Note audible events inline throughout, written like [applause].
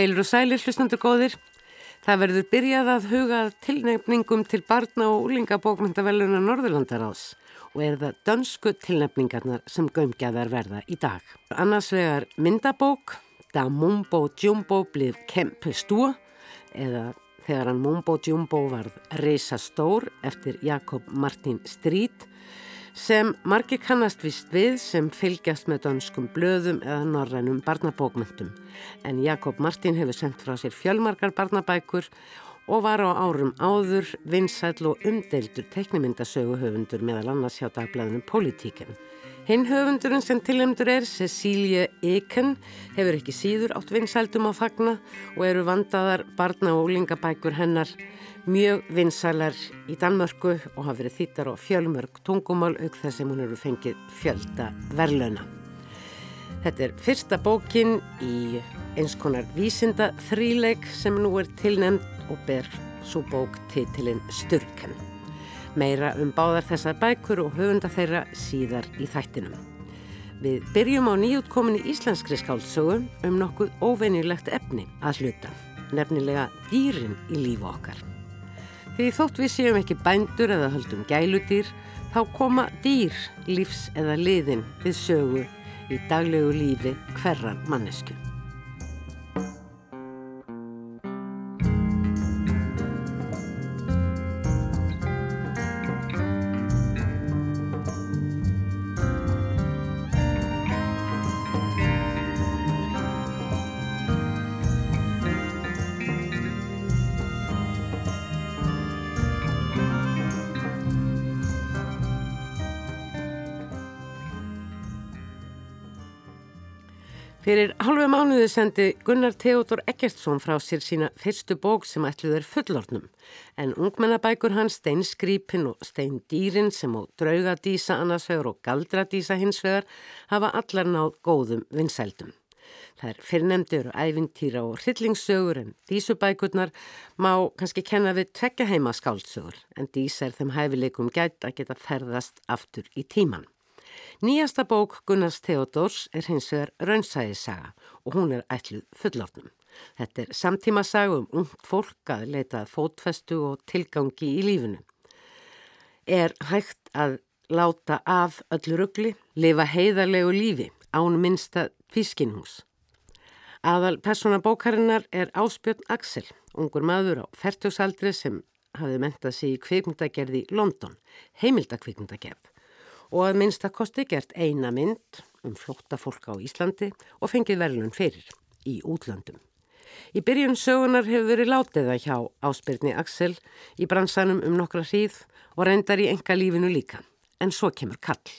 Heilur og sælir hlustandur góðir. Það verður byrjað að huga tilnefningum til barna og úlingabókmyndaveluna Norðurlandaráðs og er það dönsku tilnefningarnar sem gömgjaðar verða í dag. Annars vegar myndabók, Da Mumbo Jumbo blið Kempe Stúa eða þegar hann Mumbo Jumbo varð Reisa Stór eftir Jakob Martin Strít sem margir kannast vist við sem fylgjast með dönskum blöðum eða norrænum barnabókmyndum. En Jakob Martin hefur sendt frá sér fjölmarkar barnabækur og var á árum áður, vinsæl og umdeildur teknimyndasögu höfundur meðal annars hjá dagblæðunum Politíken. Hinn höfundurinn sem tilhemdur er, Cecilie Eken, hefur ekki síður átt vinsældum á fagna og eru vandaðar barna- og úlingabækur hennar mjög vinsælar í Danmörku og hafa verið þýttar á fjölmörg tungumál auk þess sem hún eru fengið fjölda verlauna. Þetta er fyrsta bókin í eins konar vísinda þríleik sem nú er tilnemd og ber svo bók titilinn Sturken. Meira um báðar þessar bækur og höfunda þeirra síðar í þættinum. Við byrjum á nýjútkominni íslenskri skáldsögu um nokkuð óvenjulegt efni að hluta, nefnilega dýrin í lífu okkar. Því þótt við séum ekki bændur eða höldum gæludýr, þá koma dýr, lífs eða liðin við sögu í daglegu lífi hverran mannesku. Fyrir halvu mánuði sendi Gunnar Theodor Eggertsson frá sér sína fyrstu bók sem ætluð er fullornum en ungmennabækur hans Stein Skrípin og Stein Dýrin sem á draugadísa annarsvegar og galdradísa hinsvegar hafa allar náð góðum vinsældum. Það er fyrrnemdur og ævintýra og hryllingssögur en dísubækurnar má kannski kenna við tvekja heima skáldsögur en dísa er þeim hæfileikum gæt að geta ferðast aftur í tíman. Nýjasta bók Gunnars Theodors er hins vegar raunsæðisaga og hún er ætluð fullortnum. Þetta er samtíma saga um ungt fólk að leita fótfestu og tilgangi í lífunu. Er hægt að láta af öllu ruggli, lifa heiðarlegu lífi án minsta fiskinhús. Aðal persóna bókarinnar er Áspjörn Axel, ungur maður á færtjósaldri sem hafði mentað sig í kvikmyndagerði London, heimildakvikmyndagerð og að minnstakosti gert eina mynd um flotta fólk á Íslandi og fengið verðlun fyrir í útlöndum. Í byrjun sögunar hefur verið látiða hjá áspyrni Axel í bransanum um nokkra hríð og reyndar í enga lífinu líka, en svo kemur kall.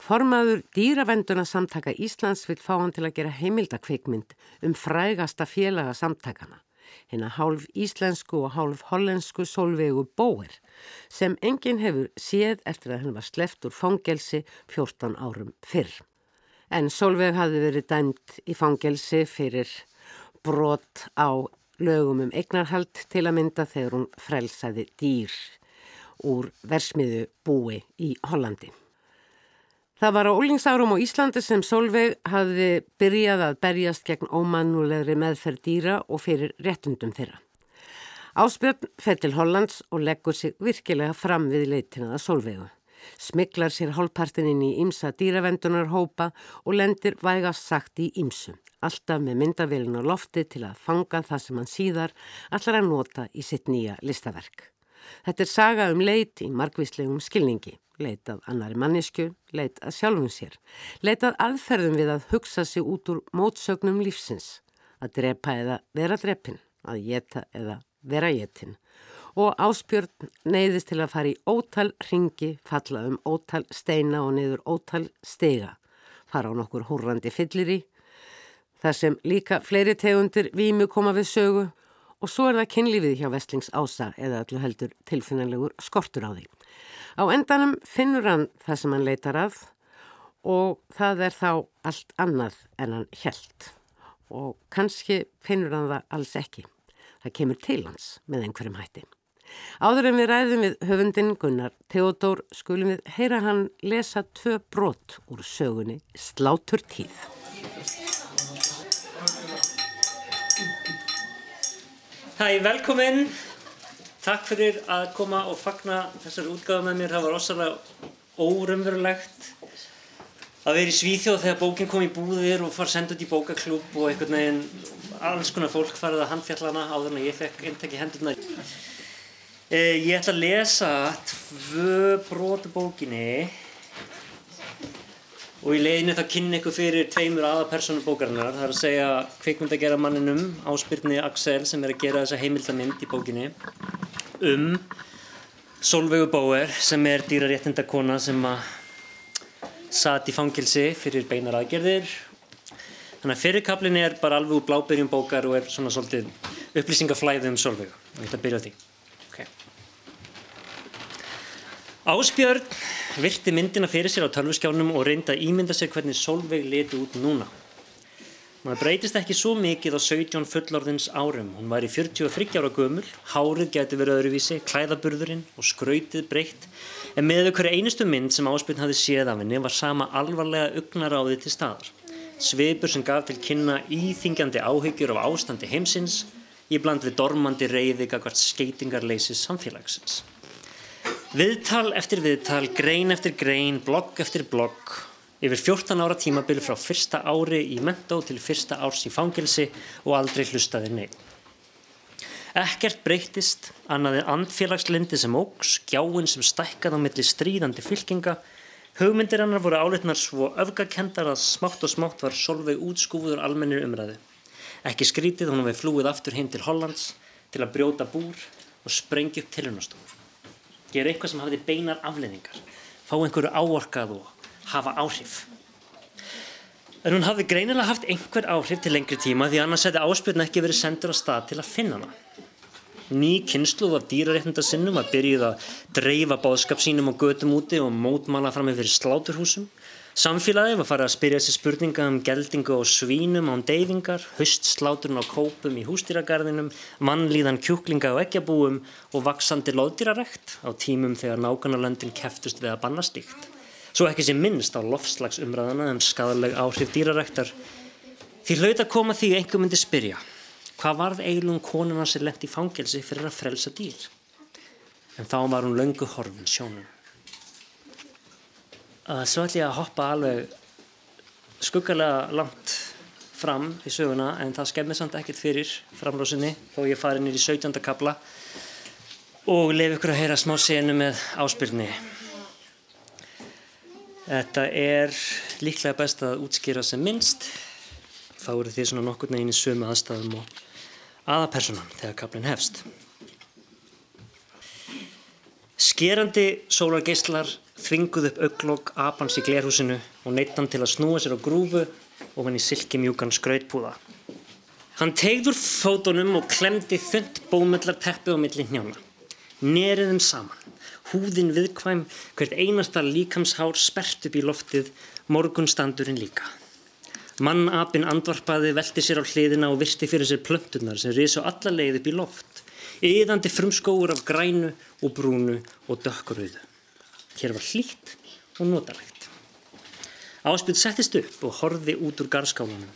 Formaður dýravenduna samtaka Íslands vil fá hann til að gera heimildakveikmynd um frægasta félaga samtakana hérna hálf íslensku og hálf hollensku solvegu bóer sem enginn hefur séð eftir að henn var sleft úr fangelsi 14 árum fyrr. En Solveig hafði verið dæmt í fangelsi fyrir brot á lögum um eignarhald til að mynda þegar hún frelsaði dýr úr versmiðu búi í Hollandi. Það var á ólingsárum á Íslandi sem Solveig hafði byrjað að berjast gegn ómannulegri meðferð dýra og fyrir réttundum þeirra. Áspjörn fer til Hollands og leggur sig virkilega fram við leitina að Solveigu. Smiklar sér hálfpartin inn í ymsa dýravendunar hópa og lendir vægast sagt í ymsu. Alltaf með myndavélun á lofti til að fanga það sem hann síðar allar að nota í sitt nýja listaverk. Þetta er saga um leit í margvíslegum skilningi leitað annari mannisku, leitað sjálfum sér, leitað aðferðum við að hugsa sig út úr mótsögnum lífsins, að drepa eða vera drepin, að geta eða vera getin og áspjörn neyðist til að fara í ótal ringi, falla um ótal steina og niður ótal stega, fara á nokkur húrrandi fyllir í, þar sem líka fleiri tegundir vímu koma við sögu og svo er það kynlífið hjá Vestlings ása eða allu heldur tilfinnanlegur skortur á því. Á endanum finnur hann það sem hann leitar að og það er þá allt annað en hann helt. og kannski finnur hann það alls ekki. Það kemur til hans með einhverjum hætti. Áður en við ræðum við höfundin Gunnar Theodor skulum við heyra hann lesa tvö brot úr sögunni Slátur tíð. Hæ, velkomin. Takk fyrir að koma og fagna þessar útgáðu með mér. Það var ósalega órumverulegt að vera í Svíþjóð þegar bókinn kom í búðir og far sendt út í bókaklúb og einhvern veginn alls konar fólk farið að handfjallana áður en ég fekk eintakki hendurna. Eh, ég ætla að lesa tvö brotu bókinni og í leiðinu þá kynni ykkur fyrir tveimur aðapersonu bókarinnar. Það er að segja kvikmyndagera manninum Áspyrni Axel sem er að gera þessa heimildamind í bókinni um Solveigu Bauer sem er dýraréttindakona sem að satt í fangilsi fyrir beinar aðgerðir þannig að fyrirkablin er bara alveg úr blábyrjum bókar og er svona svolítið upplýsingaflæði um Solveigu og ég ætla að byrja á því Áspjörn virti myndina fyrir sér á tölvuskjánum og reynda að ímynda sér hvernig Solveig leti út núna maður breytist ekki svo mikið á 17 fullorðins árum hún var í 43 ára gömul hárið geti verið öðruvísi, klæðaburðurinn og skrautið breytt en með okkur einustu mynd sem áspiln hafi séð af henni var sama alvarlega ugnaráði til staðar. Sveipur sem gaf til kynna íþingjandi áhyggjur af ástandi heimsins í bland við dormandi reyði gagvart skeitingarleysis samfélagsins. Viðtal eftir viðtal, grein eftir grein, blogg eftir blogg, yfir 14 ára tímabil frá fyrsta ári í mentó til fyrsta árs í fangilsi og aldrei hlustaði neitt. Ekkert breytist, annaðið andfélagslindi sem ógs, gjáinn sem stækkað á milli stríðandi fylkinga. Hugmyndir hannar voru álitnar svo öfgakendar að smátt og smátt var solveig útskúfuður almennir umræðu. Ekki skrítið hún við flúið aftur hinn til Hollands til að brjóta búr og sprengja upp tilhörnastofur. Gera eitthvað sem hafiði beinar afleiningar, fá einhverju áorkað og hafa áhrif. En hún hafði greinilega haft einhver áhrif til lengri tíma því annars hefði áspiln ekki verið sendur á stað til að finna hana. Ný kynsluð af dýraréttindasinnum að byrjuð að dreifa báðskap sínum á götum úti og mótmala fram með fyrir sláturhúsum. Samfélagið var farið að spyrja sér spurninga um geldingu og svínum án deyfingar, höstsláturinn á kópum í hústýragarðinum, mannlíðan kjúklinga og eggjabúum og vaksandi loðdýrarekt á tímum þegar nákvæmlega keftust við að banna stíkt. Svo ekki sem minnst á loftslagsumræðana um skadaleg áhrif dýraræktar. Því hlaut að koma því einhver myndi spyrja hvað varð eiginlega um konuna sem lendi í fangelsi fyrir að frelsa dýr? En þá var hún löngu horfin sjónum. Uh, svo ætlum ég að hoppa alveg skuggalega langt fram í söguna en það skemmir samt ekkert fyrir framlósinni þó ég fari nýri í 17. kabla og lefi ykkur að heyra smá senu með áspyrni. Þetta er líklega best að útskýra sem minnst. Þá eru því svona nokkur neginn í sömu aðstæðum og aðapersonan þegar kaplinn hefst. Skerandi sólargeislar þvinguð upp auglokk apans í glerhúsinu og neittan til að snúa sér á grúfu og hann í silkimjúkan skrautpúða. Hann tegður fótonum og klemdi þund bómullar teppi á milli hnjána. Neriðum saman húðin viðkvæm, hvert einasta líkamshár spert upp í loftið, morgunstandurinn líka. Mannapin andvarpaði, velti sér á hliðina og virti fyrir sér plöntunar sem risu alla leið upp í loft, yðandi frumskóur af grænu og brúnu og dökkurauðu. Hér var hlýtt og notalegt. Áspil settist upp og horfi út úr garskálanum.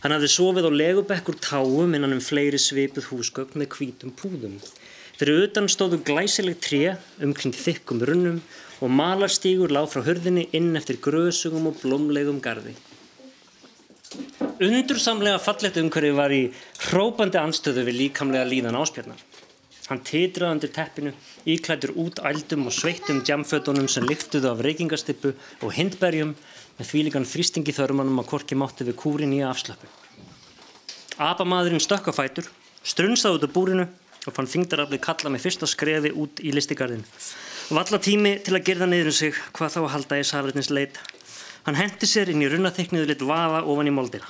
Hann hafði sofið á legubekkur táum innan um fleiri svipuð húsgögn með hvítum púðum. Fyrir utan stóðu glæsileg tré umkring þykkum runnum og malarstígur lág frá hörðinni inn eftir grösugum og blómlegum gardi. Undursamlega fallegt umhverfi var í hrópandi anstöðu við líkamlega líðan áspjarnar. Hann titraði undir teppinu, íklættur út ældum og sveittum djamfötunum sem lyftuðu af reykingastippu og hindberjum með þvíligan þrýstingi þörmanum að korki mátti við kúrin í afslöpu. Apamadurinn stökk á fætur, strunsaði út á búrinu og fann þingdaraflið kalla með fyrsta skrefi út í listigarðin. Valla tími til að gerða niður um sig hvað þá að halda í safrætnins leit. Hann hendi sér inn í runnaþykniðu lit vaða ofan í moldina.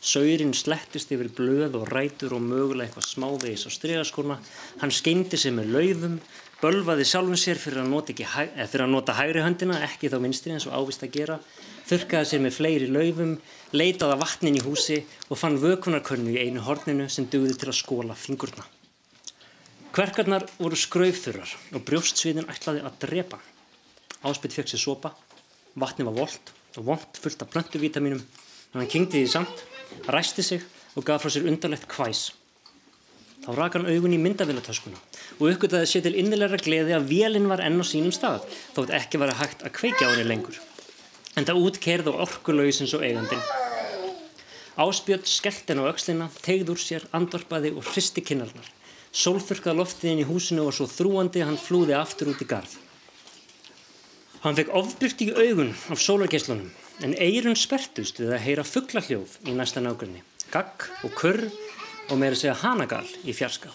Saurinn slettist yfir blöð og rætur og mögulega eitthvað smávegis á stregaskona. Hann skeindi sér með laufum, bölvaði sjálfum sér fyrir að nota, hæ, fyrir að nota hægri höndina, ekki þá minstri eins og ávist að gera. þurkaði sér með fleiri laufum, leitaði vatnin í húsi og fann vökunarkönnu í einu horninu sem dugði til að skóla fingurna. Kverkarnar voru skraufþurrar og brjóstsviðin ætlaði að drepa. Áspytt fekk sér sopa, vatni var volt og vond fullt af plöntuvítaminum, en hann kynkti því samt, ræsti sig og gaf frá sér undarlegt kvæs. Þá rak hann augun í myndavilatöskuna og uppgöttaði sér til innilegra gleði að vélinn var enn á sínum stað, þótt ekki var að hægt að kveikja á henni lengur. En það útkerði á orkulauðsins og eigandin. Áspjöld skellt henn á aukslina, tegð úr sér, andvarpaði og hristi kinnarnar. Sólþurkað loftiðinn í húsinu var svo þrúandi að hann flúði aftur út í garð. Hann fekk ofbyrkt í augun af sólargeslunum en eirun spertust við að heyra fugglahljóð í næsta nákvæmni. Gagg og kurr og meira segja hanagal í fjarska.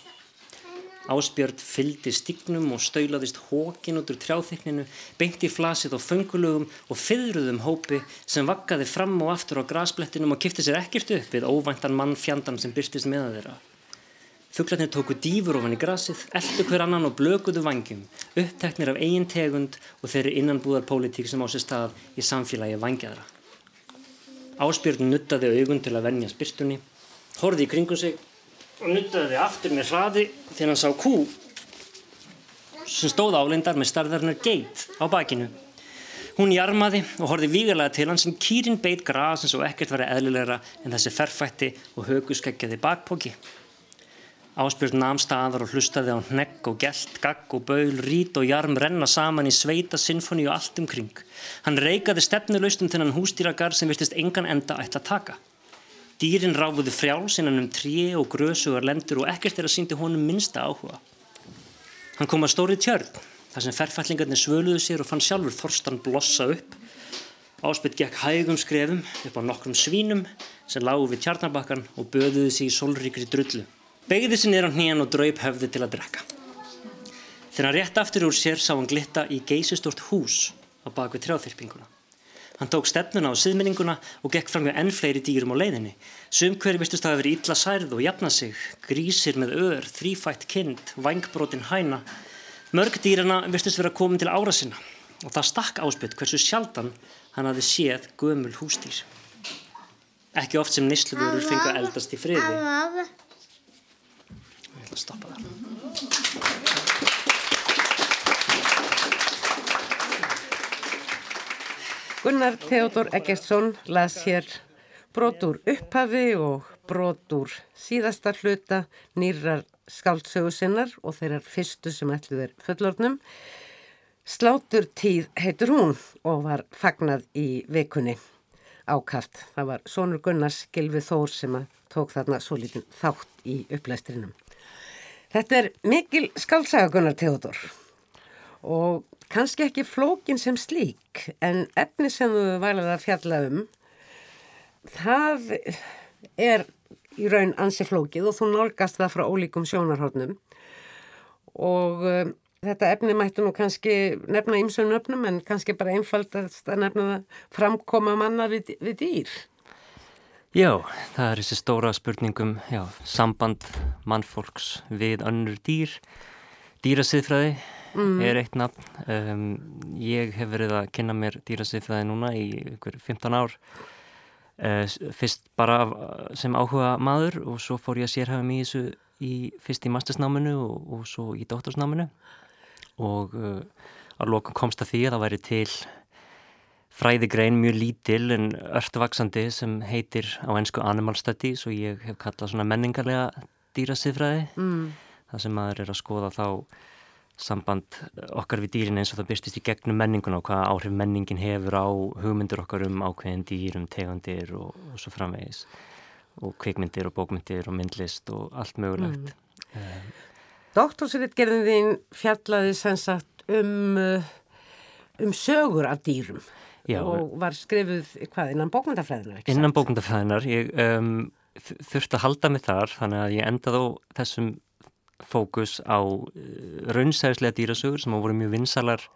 Áspjörn fyldi stignum og staulaðist hókin út úr trjáþykninu, beinti flasið á föngulugum og fyrruðum hópi sem vakkaði fram og aftur á grasblettinum og kifti sér ekkert upp við óvæntan mann fjandan sem byrstist með þeirra. Fugglarnir tóku dýfur ofan í grasið, eldu hver annan og blökuðu vangjum, uppteknir af eigin tegund og þeirri innanbúðarpólitík sem á sér stað í samfélagi vangjadra. Áspjörn nuttaði augun til að vennja spyrstunni, horði í kringum sig og nuttaði aftur með hraði þegar hann sá kú sem stóð álendar með starðarnar geit á bakinu. Hún jarmaði og horfi vígarlega til hann sem kýrin beit gras eins og ekkert var eðlilegra en þessi ferfætti og höguskeggjaði bakpóki. Áspjörn namn staðar og hlustaði á hnegg og gælt, gagg og baul, rít og jarm renna saman í sveita, sinfoni og allt umkring. Hann reikaði stefnuleust um þennan hústýragar sem virtist engan enda ætla að taka. Dýrin ráfuðu frjáls innan um trí og grösugar lendur og ekkert er að síndi honum minnsta áhuga. Hann kom að stóri tjörn, þar sem ferfællingarnir svöluðu sér og fann sjálfur Þorstan blossa upp. Áspjörn gekk hægum skrefum upp á nokkrum svínum sem lágu við tjarnabakkan og böðuðu sig í solríkri drullu. Begði sér nýra á hníjan og draup höfði til að drekka. Þegar hann rétt aftur úr sér sá hann glitta í geysistort hús á bakvið trjáþyrpinguna. Hann tók stefnuna á siðminninguna og gekk fram með enn fleiri dýrum á leiðinni. Sum hverju vistust að hafa verið illa særð og jafna sig, grísir með ör, þrýfætt kind, vangbrotin hæna. Mörg dýrana vistust vera komin til ára sinna og það stakk áspytt hversu sjaldan hann hafi séð gömul hústýr. Ekki oft sem nýsluvörur fengi að eldast í friði að stoppa það. Gunnar Theodor Eggertsson las hér brotur upphafi og brotur síðasta hluta nýrar skáldsögu sinnar og þeirrar fyrstu sem ætluð er fullornum. Slátur tíð heitur hún og var fagnad í vikunni ákaft. Það var Sónur Gunnars Gilvi Þór sem tók þarna svo lítinn þátt í upplæstrinum. Þetta er mikil skálsaga Gunnar Theodor og kannski ekki flókin sem slík en efni sem þú vælaði að fjalla um það er í raun ansi flókið og þú nálgast það frá ólíkum sjónarhóttnum og um, þetta efni mættu nú kannski nefna ímsum nöfnum en kannski bara einfaldast að nefna það framkoma manna við, við dýr. Já, það er þessi stóra spurningum, já, samband mannfólks við önnur dýr, dýrasiðfræði mm. er eitt nafn. Um, ég hef verið að kynna mér dýrasiðfræði núna í ykkur 15 ár, uh, fyrst bara sem áhuga maður og svo fór ég að sérhafa mig í þessu í, fyrst í mastersnáminu og, og svo í dóttorsnáminu og uh, að lokum komst að því að það væri til fræðigrein mjög lítil en örtvaksandi sem heitir á ennsku Animal Studies og ég hef kallað svona menningarlega dýrasiðfræði mm. það sem maður er að skoða þá samband okkar við dýrin eins og það byrstist í gegnum menninguna og hvaða áhrif menningin hefur á hugmyndur okkar um ákveðin dýrum, tegandir og, og svo framvegis og kvikmyndir og bókmyndir og myndlist og allt mögulegt mm. um, Doktorsritgerðin þín fjallaði sem sagt um um sögur af dýrum Já, og var skrifuð hvað innan bókmyndafræðinar innan bókmyndafræðinar ég um, þurfti að halda mig þar þannig að ég endaði á þessum fókus á uh, raunsæðislega dýrasögur sem á voru mjög vinsalar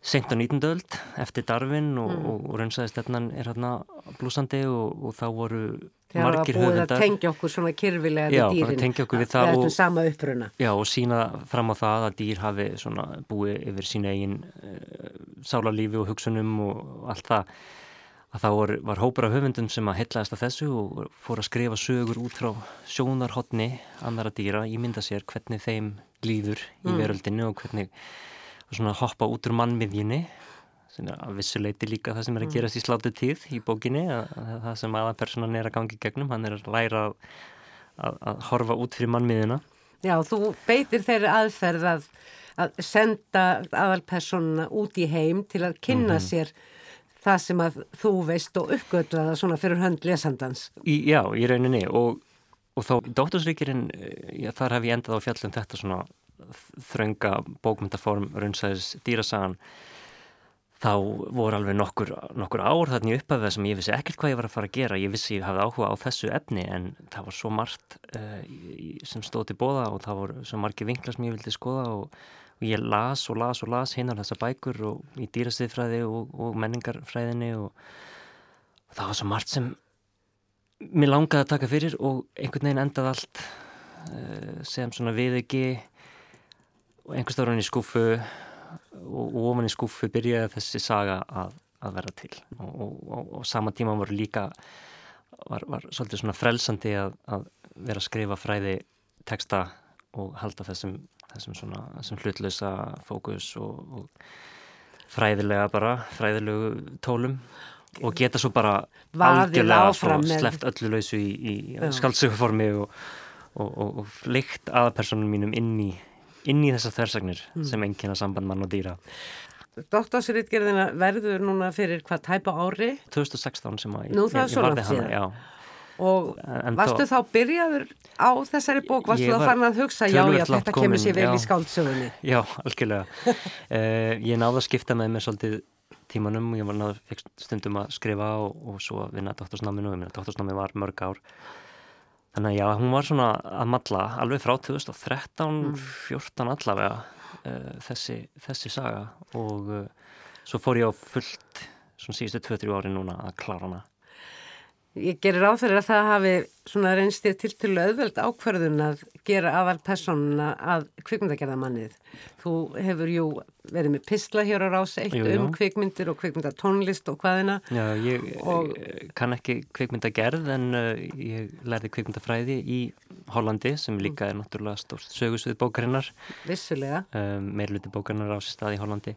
sent á 19. öld eftir Darvin og, mm. og, og raunsæðislegnan er hérna blúsandi og, og þá voru Þegar margir höfundar. Það var búið að tengja okkur svona kyrfilega við dýrin. Já, tengja okkur við það. Það er sama uppruna. Já, og sína fram á það að dýr hafi svona búið yfir sín eigin uh, sálarlífi og hugsunum og allt það. að þá var, var hópur af höfundum sem að hellaðast af þessu og fór að skrifa sögur út frá sjónarhotni annara dýra, ég mynda sér hvernig þeim líður í mm. veröldinu og hvernig og svona hoppa út úr mannmiðjunni sem er að vissuleiti líka það sem er að mm. gerast í slátu tíð í bókinni að, að það sem aðanpersonan er að gangi gegnum, hann er að læra að, að, að horfa út fyrir mannmiðina Já, þú beitir þeirri aðferð að, að senda aðalpersonuna út í heim til að kynna mm -hmm. sér það sem að þú veist og uppgötra það svona fyrir hönd lesandans. Í, já, í rauninni og, og þá Dóttursríkirinn, eh, þar hef ég endað á fjallum þetta svona þrönga bókmyndaform raunsæðis dýrasagan þá voru alveg nokkur, nokkur ár þarna í upphafið sem ég vissi ekkert hvað ég var að fara að gera. Ég vissi ég hafði áhuga á þessu efni en það var svo margt uh, sem stóð til bóða og það voru svo margi vinklar sem ég vildi skoða og, og ég las og las og las hinnar þessa bækur og í dýrastíðfræði og, og menningarfræðinni og, og það var svo margt sem mér langaði að taka fyrir og einhvern veginn endaði allt uh, sem svona við ekki og einhverstafrunni skúfu og ofan í skúfu byrjaði þessi saga að, að vera til. Og, og, og sama tíma var líka var, var svolítið svona frelsandi að, að vera að skrifa fræði texta og halda þessum, þessum svona þessum hlutlösa fókus og, og fræðilega bara fræðilegu tólum. Og geta svo bara algjörlega svo sleft öllu lausu í, í skaldsöguformi og fleikt aðpersonum mínum inn í inn í þessar þversagnir mm. sem engina samband mann og dýra. Doktorsritgerðina verður núna fyrir hvað tæpa ári? 2016 sem að Nú, ég, ég varði hana, já. Og en varstu þá, þá byrjaður á þessari bók, varstu þá farin að hugsa, já, já, þetta komin, kemur sér vel já, í skáldsögunni? [laughs] Já, algjörlega. uh, ég náði að skipta með mig svolítið tímanum, ég var náðu stundum að skrifa og, og svo að vinna doktorsnáminu og ég minna, doktorsnámi var mörg ár Þannig að já, hún var svona að matla alveg frá 2013, mm. 14 allavega uh, þessi, þessi saga og uh, svo fór ég á fullt svona síðustu 2-3 ári núna að klára hana. Ég gerir áþerir að það hafi svona reynstið til til auðveld ákverðun að gera aðal personuna að kvikmyndagerðamannið. Þú hefur jú verið með pistla hér á rási eitt jú, jú. um kvikmyndir og kvikmyndatónlist og hvaðina. Já, ég og... kann ekki kvikmyndagerð en uh, ég lærði kvikmyndafræði í Hollandi sem líka er náttúrulega stórst sögusvið bókarinnar. Vissulega. Um, Meirluti bókarinnar rási stað í Hollandi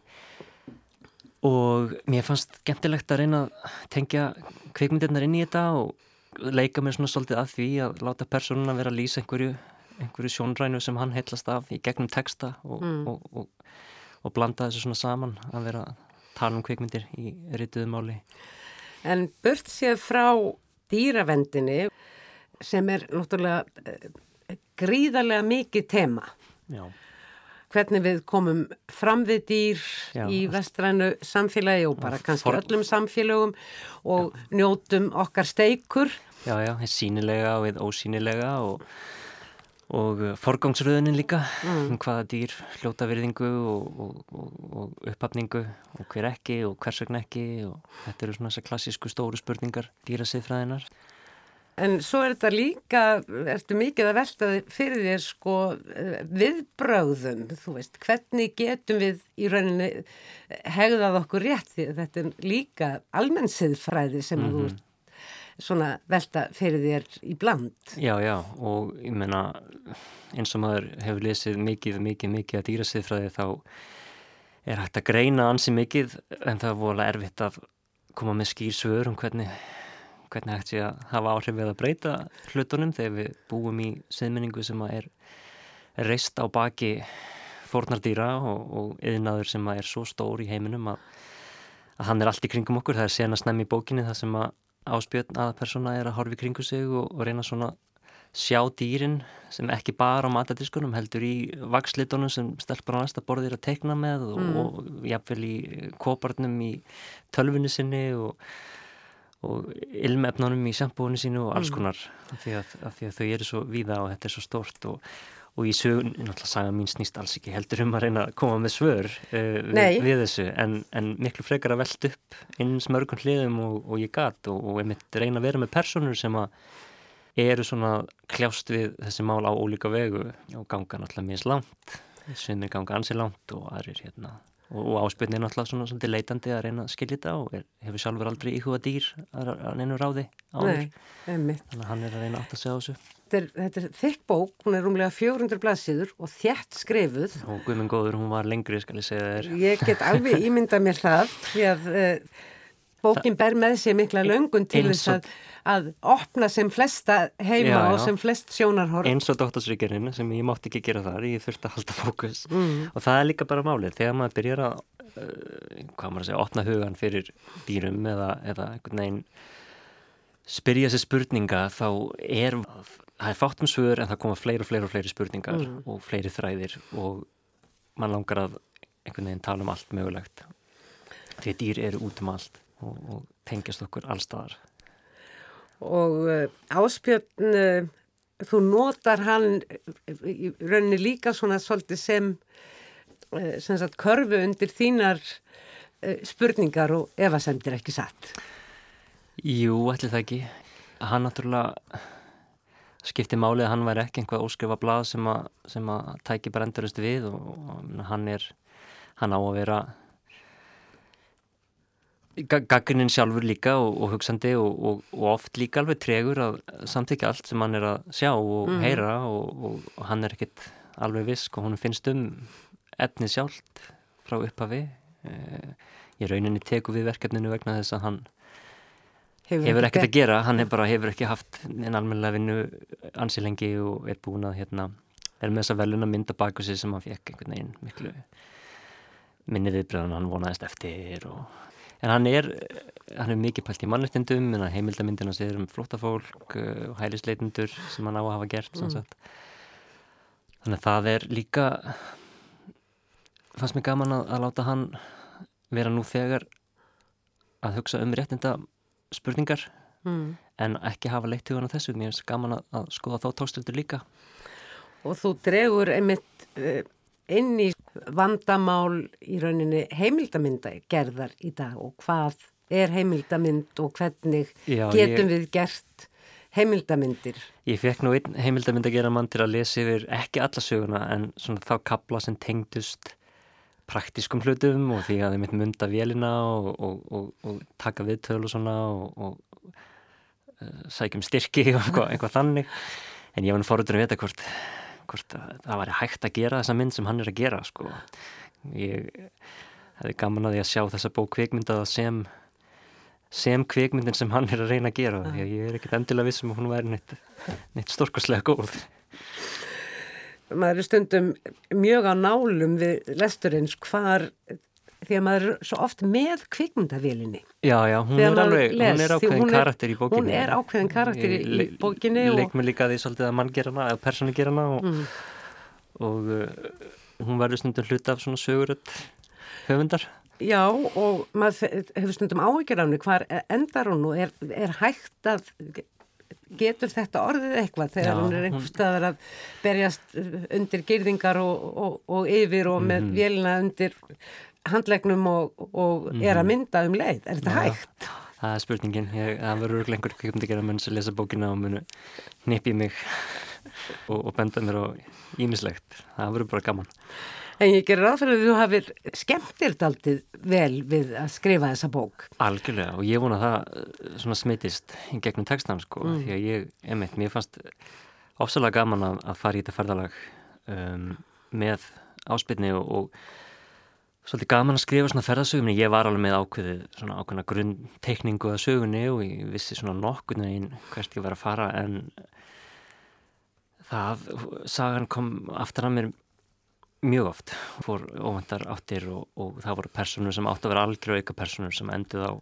og mér fannst gentilegt að reyna að tengja kveikmyndirnar inn í þetta og leika mér svona svolítið að því að láta personuna vera að lýsa einhverju, einhverju sjónrænu sem hann heitlast af í gegnum texta og, mm. og, og, og blanda þessu svona saman að vera að tala um kveikmyndir í rituðumáli. En burt séð frá dýravendinni sem er náttúrulega eh, gríðarlega mikið tema. Já hvernig við komum fram við dýr já, í vestrænu samfélagi og bara kannski for... öllum samfélagum og já. njótum okkar steikur. Já, já, sínilega og ósínilega og, og forgangsröðunin líka, mm. um hvaða dýr hljóta virðingu og, og, og upphafningu og hver ekki og hvers vegna ekki og þetta eru svona þessar klassísku stóru spurningar dýrasiðfræðinar. En svo er þetta líka, ertu mikið að velta fyrir þér sko viðbröðum, þú veist, hvernig getum við í rauninni hegðað okkur rétt því að þetta er líka almennsiðfræði sem mm -hmm. þú mhm. svona velta fyrir þér í bland. Já, já og ég menna eins og maður hefur lesið mikið, mikið, mikið að dýrasiðfræði þá er hægt að greina ansi mikið en það er volið erfitt að koma með skýr svör um hvernig hvernig hægt sé að hafa áhrif við að breyta hlutunum þegar við búum í siðmenningu sem er reist á baki fornardýra og, og yðnaður sem er svo stór í heiminum að, að hann er allt í kringum okkur. Það er senast nefn í bókinni það sem að áspjötn aða persóna er að horfi kringu sig og, og reyna svona sjá dýrin sem ekki bara á matadiskunum heldur í vakslitunum sem stelpar á næsta borðir að teikna með og, mm. og jafnvel í koparnum í tölfunni sinni og og ilmefnunum í sambúinu sínu og alls mm. konar mm. af, því að, af því að þau eru svo víða og þetta er svo stórt og, og í sögun, náttúrulega saga mín snýst alls ekki heldur um að reyna að koma með svör uh, við, við þessu en, en miklu frekar að velta upp eins mörgum hliðum og, og ég gat og, og ég mitt reyna að vera með personur sem að eru svona kljást við þessi mál á ólíka vegu og ganga náttúrulega mjög langt er ganga ansi langt og aðrir hérna og áspilni er náttúrulega svona svolítið leitandi að reyna að skilja þetta og er, hefur sjálfur aldrei íhuga dýr að, neinu ráði áður Nei, þannig að hann er að reyna átt að segja á þessu. Þetta er, þetta er þykk bók, hún er rúmlega 400 blaðsíður og þjætt skrifuð. og guðminn góður, hún var lengri, skal ég segja þér. Ég get alveg ímyndað mér það því að uh, bókin ber með sér mikla löngun til þess að, að opna sem flesta heima Já, og já. sem flest sjónarhorf. eins og doktorsríkjarinn sem ég mátti ekki gera þar, ég þurfti að halda fókus. Og það er líka bara málið þegar maður byrjar að uh, hvað maður að segja, opna hugan fyrir dýrum eða, eða einhvern veginn spyrja sér spurninga þá er það er fátt um svör en það koma fleiri og fleiri og fleiri spurningar og fleiri þræðir og mann langar að einhvern veginn tala um allt mögulegt. Því að dýr eru út um allt og, og tengjast okkur allstaðar Og uh, Áspjörn, uh, þú notar hann í rauninni líka svona svolítið sem, sem sagt, körfu undir þínar spurningar og efasemdir ekki satt. Jú, ætli það ekki. Hann náttúrulega skipti málið að hann væri ekki einhvað óskrifa blað sem að, sem að tæki bara endurist við og, og hann er, hann á að vera gaggrinin sjálfur líka og, og hugsandi og, og, og oft líka alveg tregur að samtíkja allt sem hann er að sjá og heyra og, og hann er ekkit alveg visk og hún finnst um efnið sjálft frá upphafi. Eh, Í rauninni teku við verkefninu vegna þess að hann hefur ekkert að gera, hann hefur bara hefur ekki haft en almennilega vinnu ansi lengi og er búin að hérna, er með þessa veluna mynda baku sig sem hann fekk einhvern veginn miklu minni viðbröðan hann vonaðist eftir og, en hann er hann er mikið pælt í mannrettindum en heimildamindina sér um flóttafólk uh, og hælisleitundur sem hann á að hafa gert mm. þannig að það er líka fannst mér gaman að, að láta hann vera nú þegar að hugsa um réttinda spurningar Mm. en ekki hafa leitt hugan á þessu mér finnst gaman að, að skoða þá tókstildur líka Og þú dregur einmitt uh, inn í vandamál í rauninni heimildamynda gerðar í dag og hvað er heimildamynd og hvernig Já, getum ég- við gert heimildamyndir. Ég fekk nú einn heimildamind að gera mann til að lesa yfir ekki alla söguna en svona þá kapla sem tengdust praktískum hlutum og því að þeim mitt munda vélina og, og, og, og taka viðtöl og svona og, og uh, sækjum styrki og eitthvað, eitthvað þannig en ég var nú fóröldur að vita hvort, hvort að það væri hægt að gera þessa mynd sem hann er að gera sko. ég hefði gaman að því að sjá þessa bók kvikmyndaða sem sem kvikmyndin sem hann er að reyna að gera því að ég er ekkert endilega vissum að hún væri neitt, neitt stórkoslega góð Maður er stundum mjög á nálum við lesturins hvar því að maður er svo oft með kvikmyndavélinni. Já, já, hún er alveg, les, hún er ákveðin hún er- karakter í bókinni hún er ákveðin karakter í- í Ég bókinni og- Leik mig líka því svolítið að mann gera hana eða persónu gera hana og, Mm. og uh, hún verður stundum hluti af svona söguröld höfundar Já og maður hefur stundum áhyggjur af henni hvar endar hún og er, er hægt að getur þetta orðið eitthvað þegar Já, hún er einhver staðar að berjast undir gyrðingar og, og, og yfir og með Mhm. vélina undir handlegnum og, og er að mynda um leið. Er þetta Mhm. Já. hægt? Það er spurningin, ég, það verður örugglega einhver kvikmyndi gera menn sem lesa bókina og munu nippi mig og, og benda mér á ímislegt það verður bara gaman En ég gerir fyrir að þú hafir skemmtir daldið vel við að skrifa þessa bók. Algjörlega og ég vona að það uh, svona smitist í gegnum textan sko því að ég, emitt, mér fannst ofsalega gaman að, að fara í þetta ferðalag um, með áspilni og, og svolítið gaman að skrifa svona ferðasögumni ég var alveg með ákveðið svona ákveðna grunnteikningu að sögunni og ég vissi svona nokkurnu einn hvert ég var að fara en það, sagan kom aftur að mér mjög oft, fór óvendar áttir og, og það voru personur sem átt að vera algjör auka personur sem enduð á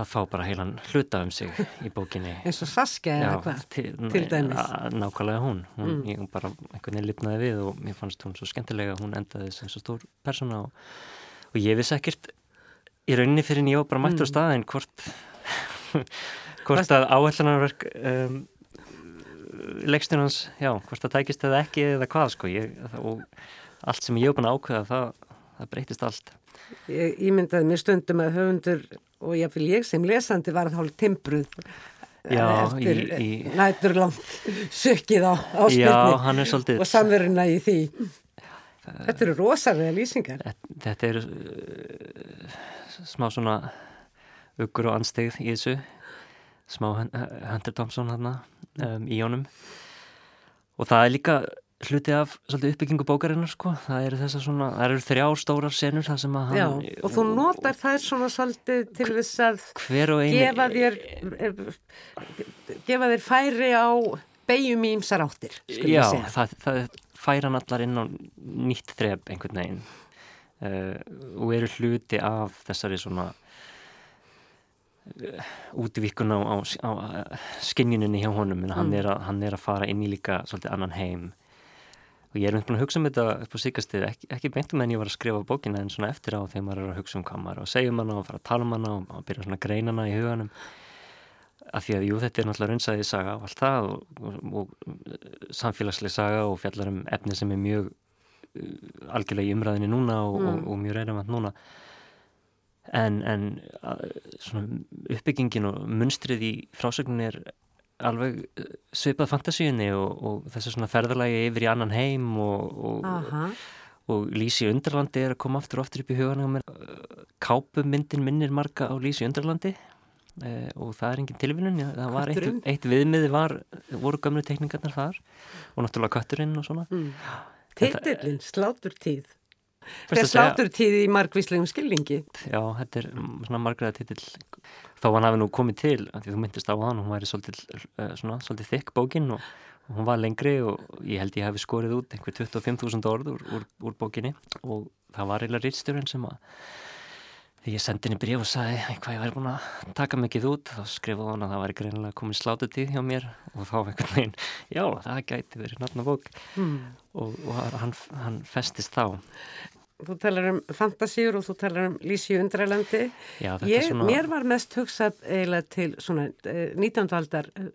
að fá bara heilan hluta um sig í bókinni. [laughs] Eins og Saskja eða hvað, til, dæmis. nákvæmlega hún, hún ég bara einhvern veginn lifnaði við og mér fannst hún svo skemmtilega. Hún endaði sem svo stór persóna og, og ég vissi ekkert í rauninni fyrir en ég var bara mættur á staðin hvort [laughs] hvort að áhællanarverk um, leikstur hans, já, hvort það tækist eða ekki eða hvað sko ég, og allt sem ég var búin að ákveða það, það breytist allt Ég ímyndaði mér stundum að höfundur og ég fylg ég sem lesandi var þá timbruð Já, eftir í- í- nætur langt sökkið á áspilni hann svolítið og samveruna í því. Þetta eru rosalega lýsingar. Þetta eru uh, smá svona uggur og anstegð í þessu smá Hunter Thompson hérna um, í honum. Og það er líka hluti af svolítið uppbyggingu bókarinnar sko. Það eru þessar svona, það eru þrjá stórar senur það sem að hann Já, og þú notar það svona svolítið til þess að ein, gefa þér gefa þér færi á beigjum í ymsar áttir Já, það, það færa hann allar inn á nýtt þrep einhvern veginn. Uh, og eru hluti af þessari svona útvíkun á, á, á skinjuninni hjá honum en hann, mm. er að, hann er að fara inn í líka svolítið annan heim og ég er umhverfinn að hugsa um þetta upp á síkastið, ekki, ekki beintum en ég var að skrifa bókina en svona eftir á þegar maður er að hugsa um hvað maður og segja um hana og fara að tala um hana og, og byrja svona að greina hana í huganum af því að jú þetta er náttúrulega raunsæði saga og allt það og, og, og samfélagsleg saga og fjallar um efni sem er mjög uh, algjörlega í umræðinni núna mm. og mjög reynavand núna en, en uh, svona uppbyggingin og munstrið í frásögnin er alveg eh, svipað fantasíunni og, og þessu svona ferðarlægi yfir í annan heim og, og, og Lísi Undarlandi er að koma aftur og aftur upp í hugan Kápumyndin minnir marga á Lísi Undarlandi eh, og það er engin tilvinnun það var eitt, eitt viðmiði var, voru gamlu tekningarnar þar og náttúrulega kötturinn og svona. Mm. Titillin, sláturtíð Það er sláturtíð í margvíslegum skilningi. Já, þetta er svona margræða titill. Þá hann hafi nú komið til, því þú myndist á hann, hún væri svolítið, uh, svona, svolítið þykk bókin og, hún var lengri og ég held ég hafi skorið út einhver 25.000 orð úr, úr, úr bókinni og það var eiginlega rýtstjórn sem að því ég sendi henni bríf og sagði hvað ég væri búin að taka mikið út þá skrifaði hann að það væri greinilega komið slátutíð hjá mér og þá einhvern veginn já það gæti verið náttúrulega bók mm. og, og hann, hann festist þá Þú talar um fantasíur og þú talar um Lísi Undrælandi. Ég, svona... Mér var mest hugsað eiginlega til svona eh, 19. aldar eh,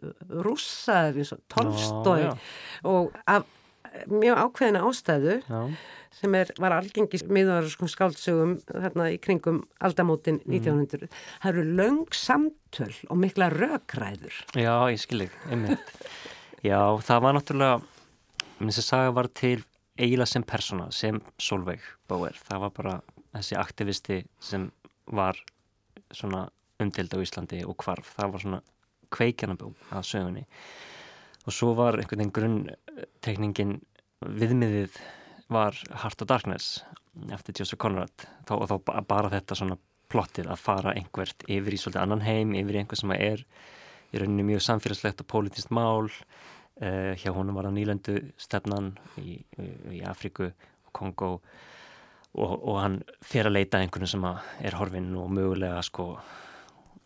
rússa, tolstói og af mjög ákveðina ástæðu já. sem er, var algengis miðarskum skáldsögum þarna í kringum aldamótin 1900. Mm. Það eru löng samtöl og mikla rökræður. Já, ég skilir, einmitt. já, það var náttúrulega, minn sem saga var til eiginlega sem persóna, sem Solveig Bauer, það var bara þessi aktivisti sem var svona umdild á Íslandi og hvarf, það var svona kveikjanabú að sögunni. Og svo var einhvern veginn grunntekningin viðmiðið var Heart of Darkness eftir Joseph Conrad. Þá, og þá bara þetta svona plottið að fara einhvert yfir í svolítið annan heim, yfir í einhver sem er í rauninni mjög samfélagslegt og pólitist mál Uh, hjá honum var það nýlendu stefnan í, í Afriku og Kongo og, og hann fer að leita einhvern sem er horfinn og mögulega sko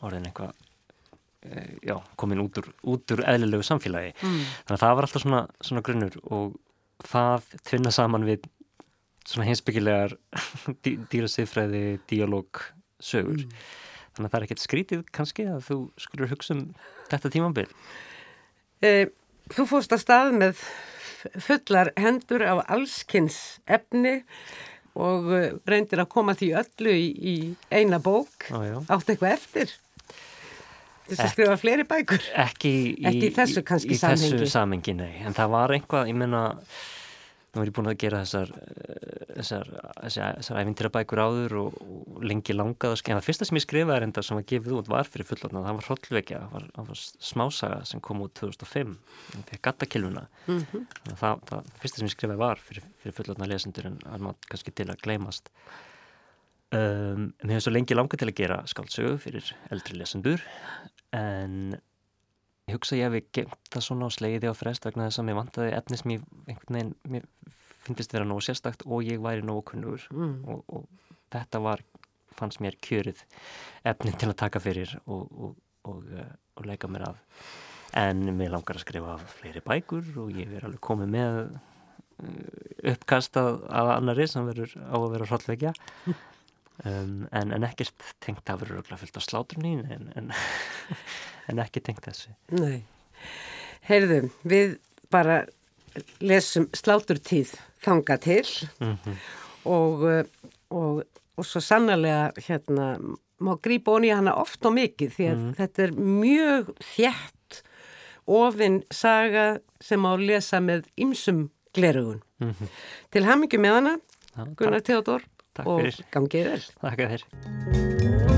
orðin eitthvað uh, já, komin út úr, út úr eðlilegu samfélagi mm. þannig að það var alltaf svona, svona grunnur og það tvinna saman við svona hinsbyggilegar [laughs] dý, dýrasifræði, díalóg sögur mm. þannig að það er ekkert skrítið kannski að þú skulur hugsa um þetta tímambil eða uh, Þú fórst að stað með fullar hendur af allskynns efni og uh, reyndir að koma því öllu í, í eina bók. Ó, Átt eitthvað eftir? Þess að skrifa fleiri bækur? Ekki í, ekki í þessu kannski í samhengi. Þessu samhengi, nei. En það var einhvað, ég menna Nú er ég búin að gera þessar, eh, þessar, þessar, þessar æfintýra bækur áður og, og lengi langað að skemma. Það fyrsta sem ég skrifaði er enda sem var gefið út var fyrir fullotna. Það var Hrollvekja, það var, var smásaga sem kom út 2005. Það fekk gattakilvuna. Mm -hmm. það, það fyrsta sem ég skrifaði var fyrir, fyrir fullotna lesendur en það er kannski til að gleymast. Um, mér hefði svo lengi langað til að gera skáldsögu fyrir eldri lesendur en Ég hugsa ég hefði gemt það svona á sleiði á frest vegna þess að mér vantaði efni sem ég einhvern veginn, mér finnst vera nógu sérstakt og ég væri nógu kunnur mm. og, og þetta var, fannst mér kjörið efni til að taka fyrir og, og, og uh, leika mér af. En mér langar að skrifa fleiri bækur og ég er alveg komið með uh, uppkast að, að annari sem verður á að vera hróllvekja. [laughs] Um, en, en ekkert tengt að vera röglega fyllt á sláturnín en, en, [laughs] en ekki tengt þessu Nei, heyrðu við bara lesum sláturtíð þanga til mm -hmm. og, og, og svo sannlega hérna má grípa onni hana oft og mikið því að mm -hmm. þetta er mjög þjætt ofinn saga sem á að lesa með ymsum glerugun. Mm -hmm. Til hamingu með hana, Gunnar Theodor og gangið vel. Takk fyrir.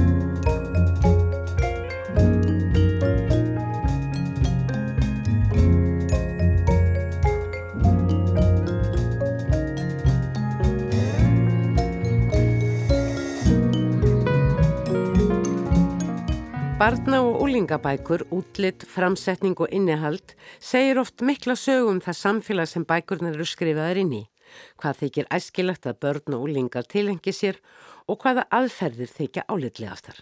Barna- og úlingabækur, útlitt, framsetning og innihald segir oft mikla sögum það samfélag sem bækurnar eru skrifaðar inn í, hvað þykir æskilagt að börn og úlingar tilengi sér og hvaða aðferðir þykja álitlegastar.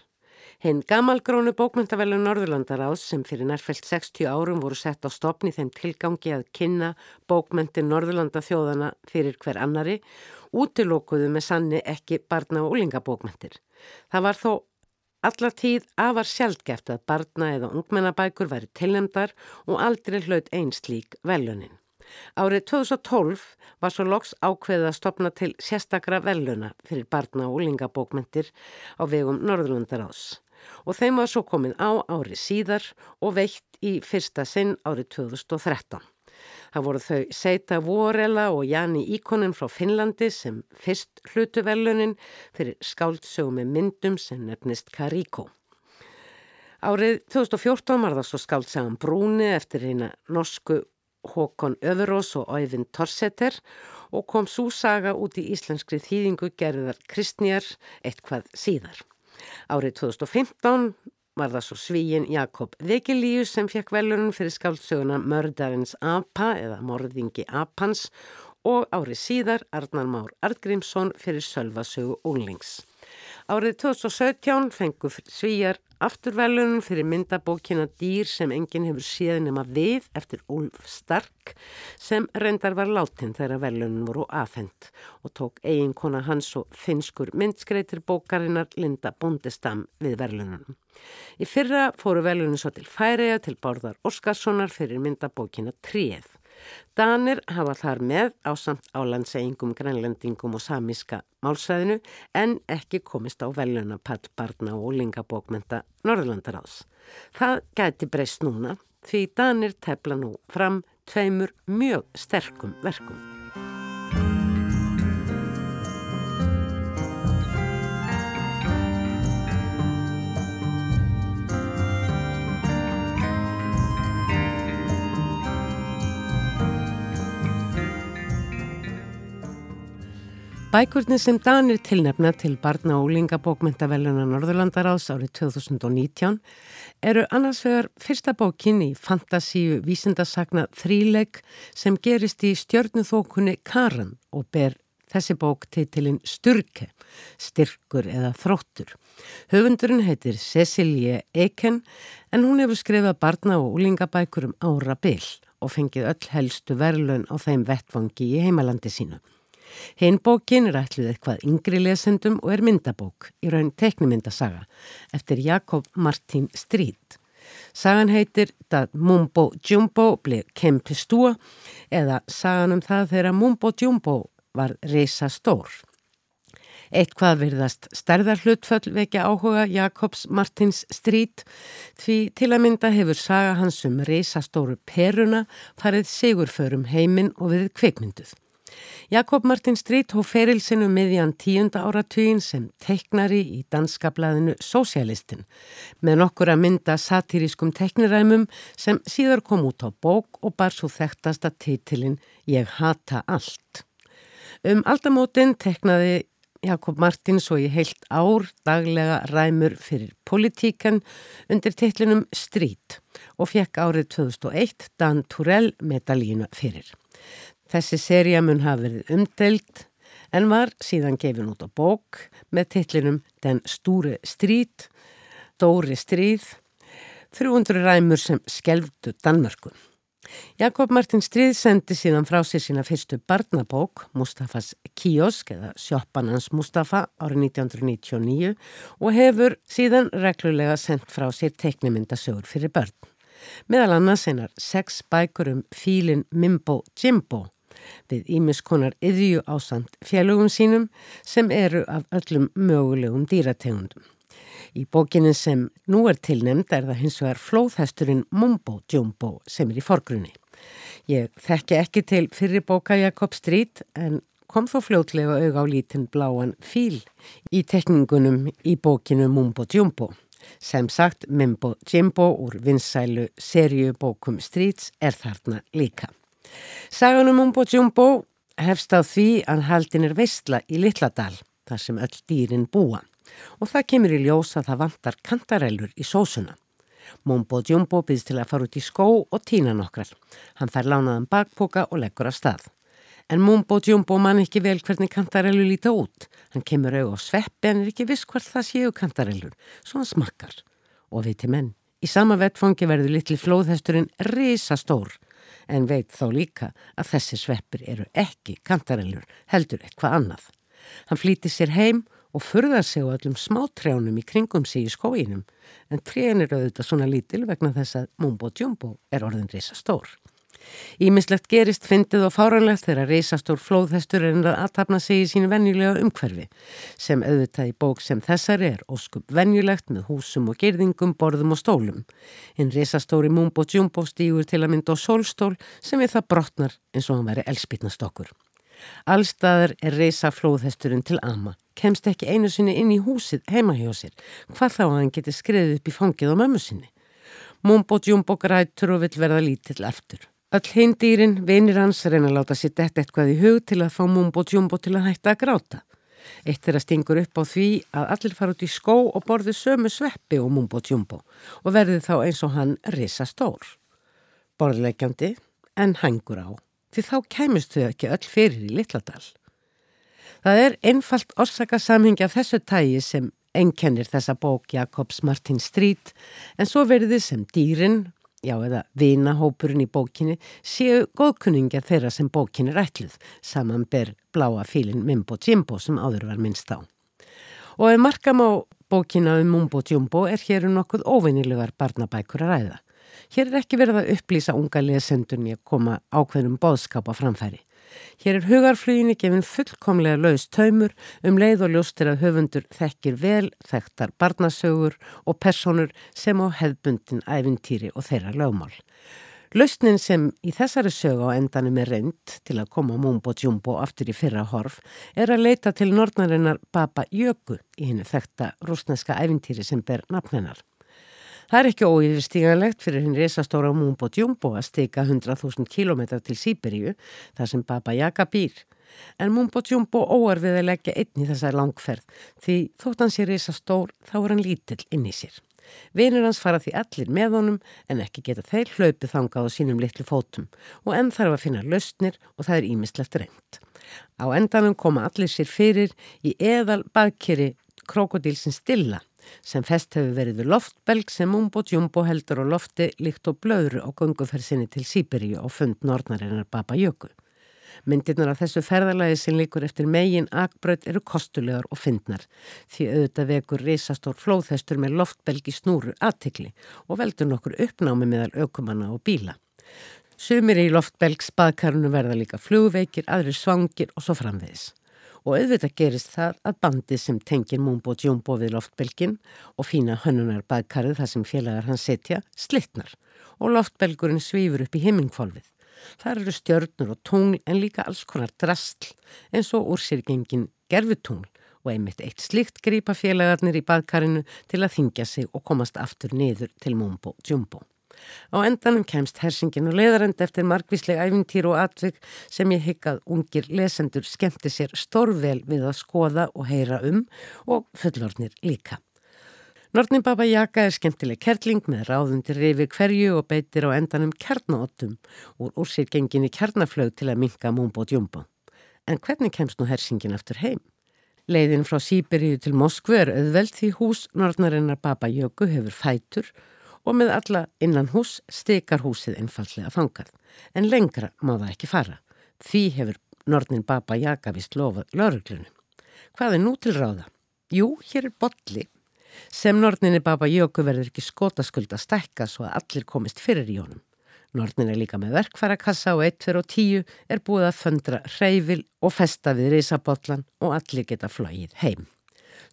Hinn gamalgrónu bókmyndavelun Norðurlandaráðs sem fyrir nærfælt 60 árum voru sett á stopni þeim tilgangi að kynna bókmyndir Norðurlanda þjóðana fyrir hver annari, útilókuðu með sanni ekki barna- og úlingabókmyndir. Það var þó Alla tíð afar sjálfgeft að barna eða ungmennabækur væri tilnemdar og aldrei hlaut einn slík velunin. Árið 2012 var svo loks ákveðið að stopna til sérstakra veluna fyrir barna og úlingabókmentir á vegum Norðurlandaráðs og þeim var svo komin á árið síðar og veitt í fyrsta sinn árið 2013. Það voru þau Seita Vorela og Jani Íkonin frá Finnlandi sem fyrst hlutu velunin fyrir skáldsögum með myndum sem nefnist Kariko. Árið 2014 var það svo skáldsagan Brúni eftir eina norsku Håkon Öðurós og Ævin Torseter og kom svo saga út í íslenskri þýðingu gerðar Kristnjar eitthvað síðar. Árið 2015 var það svo svíin Jakob Vekilíus sem fekk velunum fyrir skáldsöguna Mördarins Apa eða Morðingi Apans og árið síðar Arnar Már Artgrímsson fyrir Sölvasögu Úlings. Árið 2017 fengu svíjar afturvelunum fyrir myndabókina Dýr sem enginn hefur síðan nema við eftir Úlf Stark sem reyndar var látin þegar velunum voru afhengt og tók eiginkona hans og finskur myndskreitir bókarinnar Linda Bondestam við velunum. Í fyrra fóru velunum svo til Færiða til Bárðar Óskarssonar fyrir myndabókina Tríð. Danir hafa þar með á samt álandsengum, grænlendingum og samíska málsvæðinu en ekki komist á veluna pall barna og lingabókmenta Norðlandaráðs. Það gæti breyst núna því Danir tefla nú fram tveimur mjög sterkum verkum. Bækurni sem Danir tilnefna til barna og úlingabókmyndavelluna Norðurlandaráðs árið 2019 eru annars vegar fyrsta bókin í fantasíu vísindasagna þríleik sem gerist í stjörnuþókunni Karan og ber þessi bók titilinn Sturke, styrkur eða þróttur. Höfundurinn heitir Cecilie Eken en hún hefur skrifað barna og úlingabækur um ára byll og fengið öll helstu verðlun á þeim vettvangi í heimalandi sínu. Hinn bókin er ætluð eitthvað yngri lesendum og er myndabók í raun teknimyndasaga eftir Jakob Martin Strid. Sagan heitir Dat Mumbo Jumbo bleið kempistúa eða sagan um það þegar Mumbo Jumbo var reysa stór. Eitthvað virðast stærðar hlutföll vekja áhuga Jakobs Martins Strid því til að mynda hefur saga hans um reysa stóru peruna farið sigurförum heiminn og við kveikmynduð. Jakob Martin Strít hóf ferilsinu um miðjan tíunda áratugin sem teiknari í danska blæðinu Socialistin með nokkur að mynda satirískum teikniræmum sem síðar kom út á bók og bar svo þekktasta títilinn Ég hata allt. Um aldamótin teiknaði Jakob Martin svo í heilt ár daglega ræmur fyrir politíkan undir teiklinum Strít og fekk árið 2001 Dan Turell medalínu fyrir. Þessi seria mun hafa verið umdelt en var síðan gefin út á bók með titlinum Den stúri stríð, Dóri stríð, 300 ræmur sem skelvdu Danmörkun. Jakob Martin Stríð sendi síðan frá sér sína fyrstu barnabók, Mustafas Kiosk eða Sjoppanans Mustafa árið 1999 og hefur síðan reglulega sendt frá sér teknimyndasögur fyrir börn. Meðal annars einar sex bækur um fílin Mimbo Jimbo við ímiskonar yðju ásand fjölugum sínum sem eru af öllum mögulegum dýrategundum. Í bókinin sem nú er tilnemd er það hins vegar flóðhesturinn Mumbo Jumbo sem er í forgrunni. Ég þekki ekki til fyrirbóka Jakob Strít en kom þó fljótlega auga á lítinn bláan fíl í tekningunum í bókinu Mumbo Jumbo. Sem sagt, Mimbo Jimbo úr vinsælu serjubókum Streets er þarna líka. Saganum Mumbo Jumbo hefst á því að haldin er veistla í Littladal, þar sem öll dýrin búa. Og það kemur í ljós að það vantar kantarellur í sósuna. Mumbo Jumbo byrðst til að fara út í skó og týna nokkrar. Hann fær lánaðan bakpoka og leggur af stað. En Mumbo Jumbo man ekki vel hvernig kantarellu líta út. Hann kemur auð á sveppi en er ekki viss hvert það séu kantarellur. Svo hann smakkar. Og viti menn, í sama vettfangi verður litli flóðhesturinn risa stór. En veit þá líka að þessi sveppir eru ekki kantarellur, heldur eitthvað annað. Hann flýti sér heim og furðar sig á öllum smátrjánum í kringum sig í skóinum en trén er auðvitað svona lítil vegna þess að Mumbo Jumbo er orðin reysa stór. Ímislegt gerist fyndið og fáranlegt þegar reysastór flóðhestur er að aðtapna sig í sínu venjulega umhverfi sem auðvitað í bók sem þessar er óskup venjulegt með húsum og gerðingum, borðum og stólum. En reysastóri Mumbo Jumbo stýgur til að mynda á sólstól sem við það brotnar eins og hann veri elspýtnastokkur. Allstaðar er reysa flóðhesturinn til ama, kemst ekki einu sinni inn í húsið heima hjá sér, hvað þá að hann geti skriðið upp í fangið á mömmu sinni. Mumbo Jumbo grætur og vill verða lítill eftir. Öll hindýrin, vinir hans, reyna að láta sér detta eitthvað í hug til að fá Mumbo Jumbo til að hætta að gráta. Eitt er að stingur upp á því að allir fara út í skó og borði sömu sveppi og Mumbo Jumbo og verði þá eins og hann risa stór. Borðlegjandi en hangur á því þá kæmist þau ekki öll fyrir í Littladal. Það er einfalt orsakasamhengi af þessu tægi sem enkennir þessa bók Jakobs Martin Street en svo verði sem dýrin, já eða vinahópurinn í bókinni séu góðkunningja þeirra sem bókinni rætluð saman ber bláa fílin Mimbo Jimbo sem áður var minnst á. Og ef markam á bókina um Mumbo Jumbo er hér um nokkuð óvinnilegar barnabækur að ræða. Hér er ekki verið að upplýsa unga lesendunni að koma ákveðnum bóðskap á framfæri. Hér er hugarfluginni gefin fullkomlega laust taumur um leið og ljóstir að höfundur þekkir vel, þekktar barnasögur og personur sem á hefbundin æfintýri og þeirra lögmál. Lausnin sem í þessari sögu á endanum er reynd til að koma Mumbo Jumbo aftur í fyrra horf er að leita til nortnarinnar Baba Jöku í hennu þekta rúsneska æfintýri sem ber nafninar. Það er ekki óyfirstíganlegt fyrir hinn resastóra Mumbo Jumbo að steika 100.000 km til Sýberíu þar sem Baba Yaga býr. En Mumbo Jumbo óar við að leggja einn í þessa langferð því þótt hann sé resastór þá er hann lítill inn í sér. Vinir hans fara því allir með honum en ekki geta þeir hlaupið þangað á sínum litlu fótum og enn þarf að finna löstnir og það er ímislegt reynd. Á endanum koma allir sér fyrir í eðal baðkeri krokodílsins stilla sem fest hefur verið við loftbelg sem Mumbo Jumbo heldur á lofti líkt og blöðru á gungufersinni til Sýberíu og fund nornarinnar Baba Jöku. Myndirnar af þessu ferðalagi sem líkur eftir megin akbröð eru kostulegar og fyndnar því auðvitað vekur reysastór flóðhestur með loftbelgi snúru aðtikli og veldur nokkur uppnámi meðal aukumanna og bíla. Sumir í loftbelgs baðkarnu verða líka flugveikir, aðri svangir og svo framvegis og auðvitað gerist það að bandið sem tengir Mumbo Jumbo við loftbelgin og fína hönnunar baðkarið þar sem félagar hans setja slittnar og loftbelgurinn svífur upp í himmingfólfið. Það eru stjörnur og tungl en líka alls konar drastl eins og úr sér gengin gerfutungl og einmitt eitt slikt grípa félagarnir í baðkarinu til að þingja sig og komast aftur niður til Mumbo Jumbo. Á endanum kemst hersingin og leðarend eftir margvísleg æfintýr og atvik sem ég hyggað ungir lesendur skemmti sér stórvel við að skoða og heyra um og fullornir líka. Nortnin Baba Jaka er skemmtileg kerling með ráðundir reyfi hverju og beitir á endanum kjarnaottum úr úrsýrgenginni kjarnaflög til að minka múmbo djúmbo. En hvernig kemst nú hersingin aftur heim? Leiðin frá Sýberíu til Moskvu er auðveld því hús Nortnarinnar Baba Jöku hefur fætur og með alla innan hús stekar húsið einfallega fangað. En lengra má það ekki fara. Því hefur Nornin Baba Jakavist lofað lauruglunum. Hvað er nú til ráða? Jú, hér er botli sem Norninni Baba Jöku verður ekki skotaskuld að stekka svo að allir komist fyrir í honum. Nornin er líka með verkfærakassa og 1, 2 og 10 er búið að föndra hreyfil og festa við risabotlan og allir geta flóið heim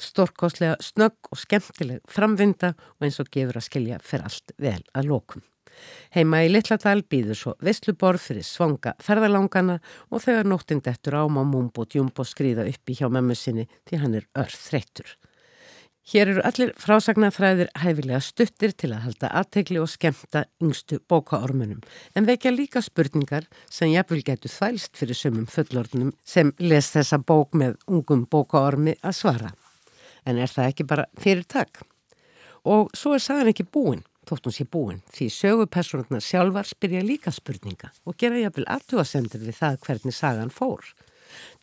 storkoslega snögg og skemmtileg framvinda og eins og gefur að skilja fyrir allt vel að lókum. Heima í Littladal býður svo vestluborð fyrir svanga ferðalangana og þegar nóttinn dettur á má Mumbo Djumbo skrýða uppi hjá memmu sinni því hann er örð þreyttur. Hér eru allir frásagnarþræðir hæfilega stuttir til að halda aðtegli og skemta yngstu bókaormunum en vekja líka spurningar sem jafnvel getur þvælst fyrir sömum fullordnum sem les þessa bók með ungum bókaormi að svara. En er það ekki bara fyrir takk? Og svo er sagan ekki búin þótt hún sé búin, því sögupersonarnar sjálfar spyrja líka spurninga og gera jafnvel aðtúasendur við það hvernig sagan fór.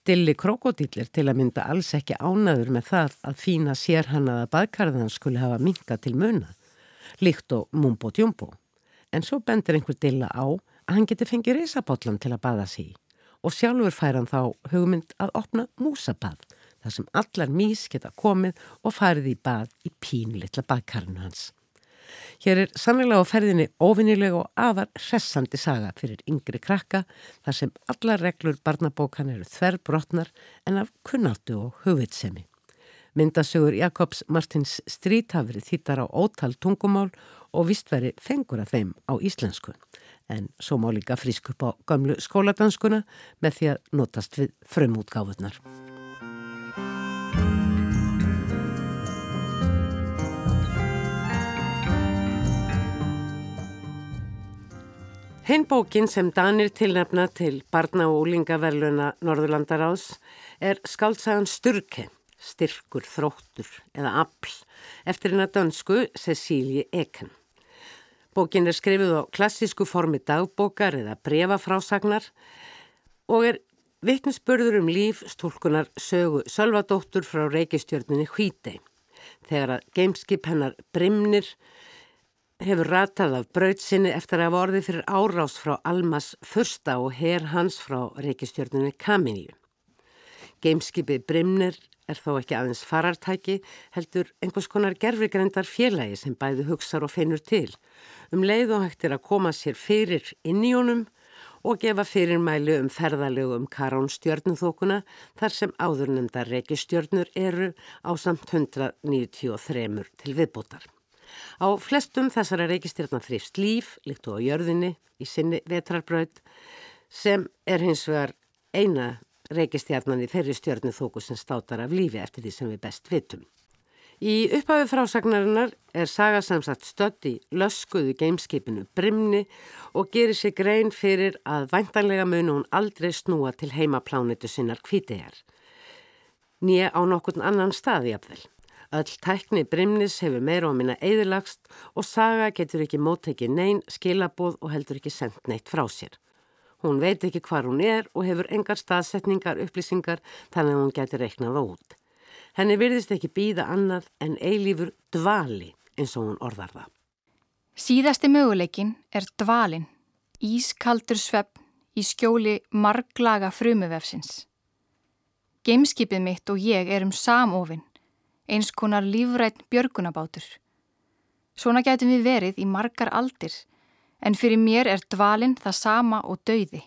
Dilli krokodillir til að mynda alls ekki ánaður með það að fína sér hann að baðkarðan skulle hafa minka til muna, líkt og mumbo djumbo. En svo bendur einhver dilla á að hann geti fengið risabotlan til að baða sig og sjálfur fær hann þá hugmynd að opna músabað, þar sem allar mís geta komið og farið í bað í pínlitla baðkarnu hans. Hér er sannlega á ferðinni óvinnileg og afar hressandi saga fyrir yngri krakka þar sem alla reglur barnabókan eru þverr brotnar en af kunnáttu og hugvitsemi. Myndasögur Jakobs Martins Strít hafi verið þýttar á ótal tungumál og vist veri fengur af þeim á íslensku. En svo má líka frísk upp á gamlu skóladanskuna með því að notast við frumútgáfurnar. Hinn bókin sem Danir tilnefna til barna- og úlingaverluna Norðurlandaráðs er skaldsagan Sturke, styrkur, þróttur eða afl, eftir hennar dönsku Cecílie Eken. Bókin er skrifið á klassísku formi dagbókar eða brefafrásagnar og er vittnesbörður um líf stúlkunar sögu Sölvadóttur frá reykistjörnunni Hvítei. Þegar að gameskip hennar Brimnir hefur ratað af brautsinni eftir að hafa orðið fyrir árás frá Almas fyrsta og her hans frá reykistjörnunni Kaminíu. Gameskipi Brimnir er þó ekki aðeins farartæki, heldur einhvers konar gerfrigrendar félagi sem bæði hugsar og finnur til. Um leið og hægt er að koma sér fyrir inn í honum og gefa fyrirmælu um ferðalögu um Karón stjörnumþókuna þar sem áðurnemda reykistjörnur eru á samt 193 til viðbótar. Á flestum þessara reykistjarnar þrifst líf, líkt og á jörðinni, í sinni vetrarbraut, sem er hins vegar eina reykistjarnan í þeirri stjörnu þóku sem státar af lífi eftir því sem við best vitum. Í upphafi frásagnarinnar er saga samsagt stödd í löskuðu gameskipinu Brimni og gerir sig grein fyrir að væntanlega munu hún aldrei snúa til heimaplánitu sinnar kvítið er. Nýja á nokkurn annan staði afvel. Öll tækni Brimnis hefur meira á minna eðilagst og Saga getur ekki móttekið neyn, skilabóð og heldur ekki sendt neitt frá sér. Hún veit ekki hvar hún er og hefur engar staðsetningar, upplýsingar þannig að hún getur reiknað út. Henni virðist ekki býða annað en eilífur dvali eins og hún orðar það. Síðasti möguleikin er dvalin, ískaldur svepp í skjóli marglaga frumuvefsins. Gameskipið mitt og ég erum samofinn eins konar lífrætt björgunabátur. Svona getum við verið í margar aldir, en fyrir mér er dvalinn það sama og dauði.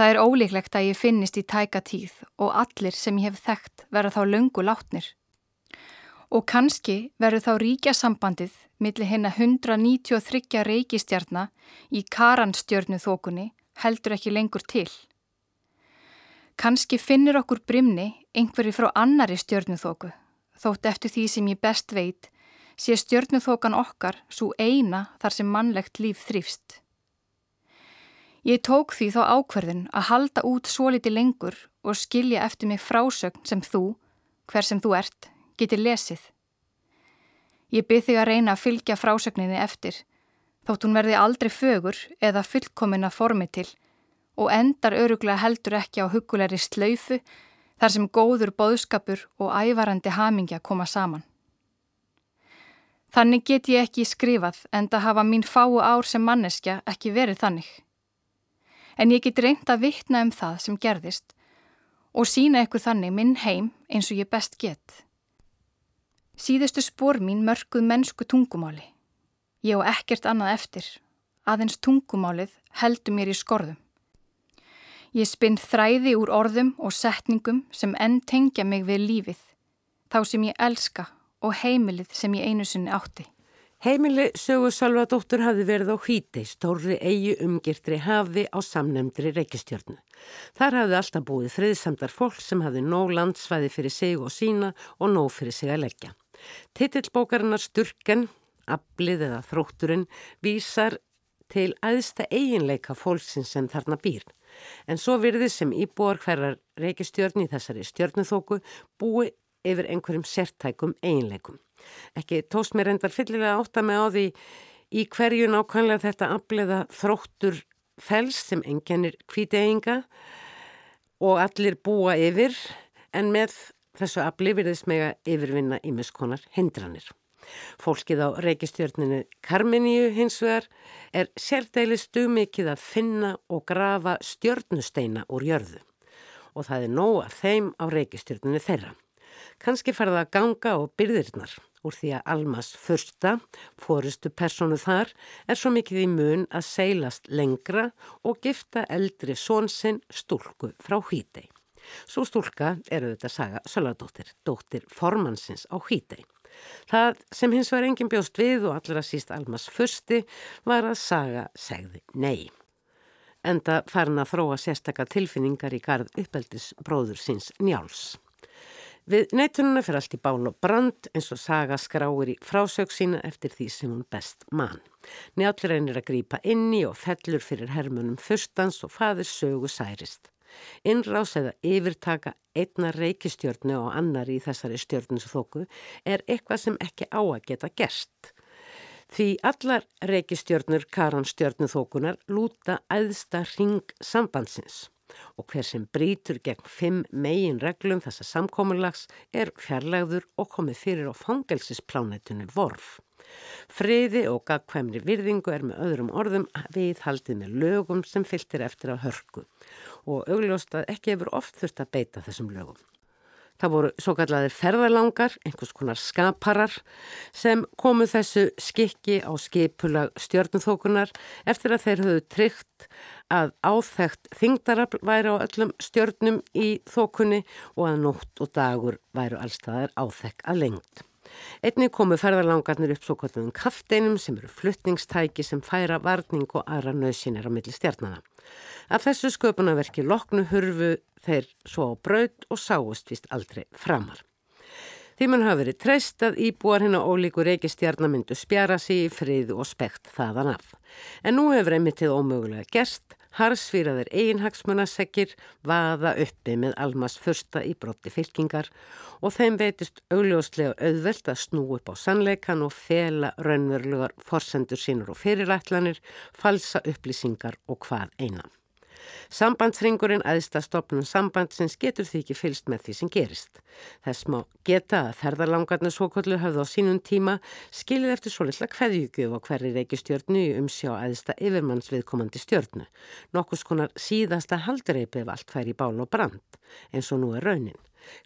Það er ólíklegt að ég finnist í tæka tíð og allir sem ég hef þekkt verða þá löngu látnir. Og kannski verður þá ríkja sambandið millir hennar 193 reykistjarnar í karanstjörnu þókunni heldur ekki lengur til. Kanski finnir okkur brimni einhverju frá annari stjörnuþóku, þótt eftir því sem ég best veit sé stjörnuþókan okkar svo eina þar sem mannlegt líf þrýfst. Ég tók því þá ákverðin að halda út svo liti lengur og skilja eftir mig frásögn sem þú, hver sem þú ert, getur lesið. Ég byrð þig að reyna að fylgja frásögninni eftir, þótt hún verði aldrei fögur eða fullkominna formi til, og endar öruglega heldur ekki á hugulegri slöyfu þar sem góður bóðskapur og ævarandi hamingja koma saman. Þannig get ég ekki skrifað en það hafa mín fáu ár sem manneskja ekki verið þannig. En ég get reynd að vittna um það sem gerðist og sína ykkur þannig minn heim eins og ég best get. Síðustu spór mín mörguð mennsku tungumáli. Ég og ekkert annað eftir, aðeins tungumálið heldur mér í skorðum. Ég spinn þræði úr orðum og setningum sem enn tengja mig við lífið, þá sem ég elska og heimilið sem ég einu sinni átti. Heimili sögu Salvadóttur hafi verið á hvíti, stórri eigi umgirtri hafi á samnemndri reykistjörnu. Þar hafi alltaf búið friðsamdar fólk sem hafi nóg landsvæði fyrir sig og sína og nóg fyrir sig að leggja. Titillbókarinnar Sturken, Ablið eða Þrótturinn vísar til aðsta eiginleika fólksins sem þarna býr. En svo virði sem íbúar hverjar reykistjörni í þessari stjörnuþóku búi yfir einhverjum sértækum eiginleikum. Ekki tóst mér endar fyllilega átta með á því í hverju nákvæmlega þetta afleiða þróttur fels sem enginnir kvíteyinga og allir búa yfir en með þessu afli virðist mega yfirvinna í miskonar hindranir. Fólkið á reykistjörninu Karmeníu hins vegar er sérdeilig stugmikið að finna og grafa stjörnusteina úr jörðu og það er nóg að þeim á reykistjörninu þeirra. Kanski farða að ganga á byrðirnar úr því að Almas första, fórustu personu þar, er svo mikið í mun að seilast lengra og gifta eldri svonsinn stúlku frá Hítei. Svo stúlka eru þetta saga Söladóttir, dóttir formansins á Hítei. Það sem hins var engin bjóst við og allra síst Almas försti var að saga segði nei. Enda farin að þróa sérstakka tilfinningar í garð uppeldis bróður síns njáls. Við neitununa fyrir allt í bál og brand eins og saga skráir í frásög sína eftir því sem hún best mann. Njáttlir reynir að grýpa inni og fellur fyrir hermunum fyrstans og fadir sögu særist. Innrás eða yfirtaka einna reykistjörnu og annar í þessari stjörnusþóku er eitthvað sem ekki á að geta gerst. Því allar reykistjörnur karanstjörnuþókunar lúta æðsta ring sambandsins og hver sem brítur gegn fimm megin reglum þessa samkominlags er fjarlægður og komið fyrir á fangelsisplánetunni vorf. Friði og gagkvæmri virðingu er með öðrum orðum viðhaldið með lögum sem fylgtir eftir á hörku og augljóst að ekki hefur oft þurft að beita þessum lögum. Það voru svo kallaðir ferðalangar, einhvers konar skaparar sem komu þessu skikki á skipulag stjörnuþókunar eftir að þeir höfðu tryggt að áþægt þingdarafl væri á öllum stjörnum í þókunni og að nótt og dagur væru allstaðar áþægt að lengt. Einni komu ferðarlangarnir upp svo kvöldunum kafteinum sem eru fluttningstæki sem færa varning og aðra nöðsynir á milli stjarnana. Af þessu sköpunarverki loknu hurfu þeir svo á braud og sáust vist aldrei framar. Því mann hafi verið treyst að íbúar hennar ólíku reykistjarnamyndu spjara sig í frið og spekt þaðan af. En nú hefur einmittið ómögulega gerst, harsfýraðir einhagsmunasekkir vaða uppi með Almas fyrsta í brotti fylkingar og þeim veitist augljóslega auðvelt að snú upp á sannleikan og fela raunverulegar forsendur sínur og fyrirætlanir, falsa upplýsingar og hvað einan. Sambandsringurinn aðsta stopnum sambandsins getur því ekki fylst með því sem gerist. Þess má geta að ferðarlangarnir svokollu höfðu á sínum tíma skilið eftir svo litla hverjugjöf á hverri reykistjörnu í umsjá aðsta yfirmannsviðkomandi stjörnu. Nokkus konar síðasta haldreipið allt fær í bál og brand eins og nú er raunin.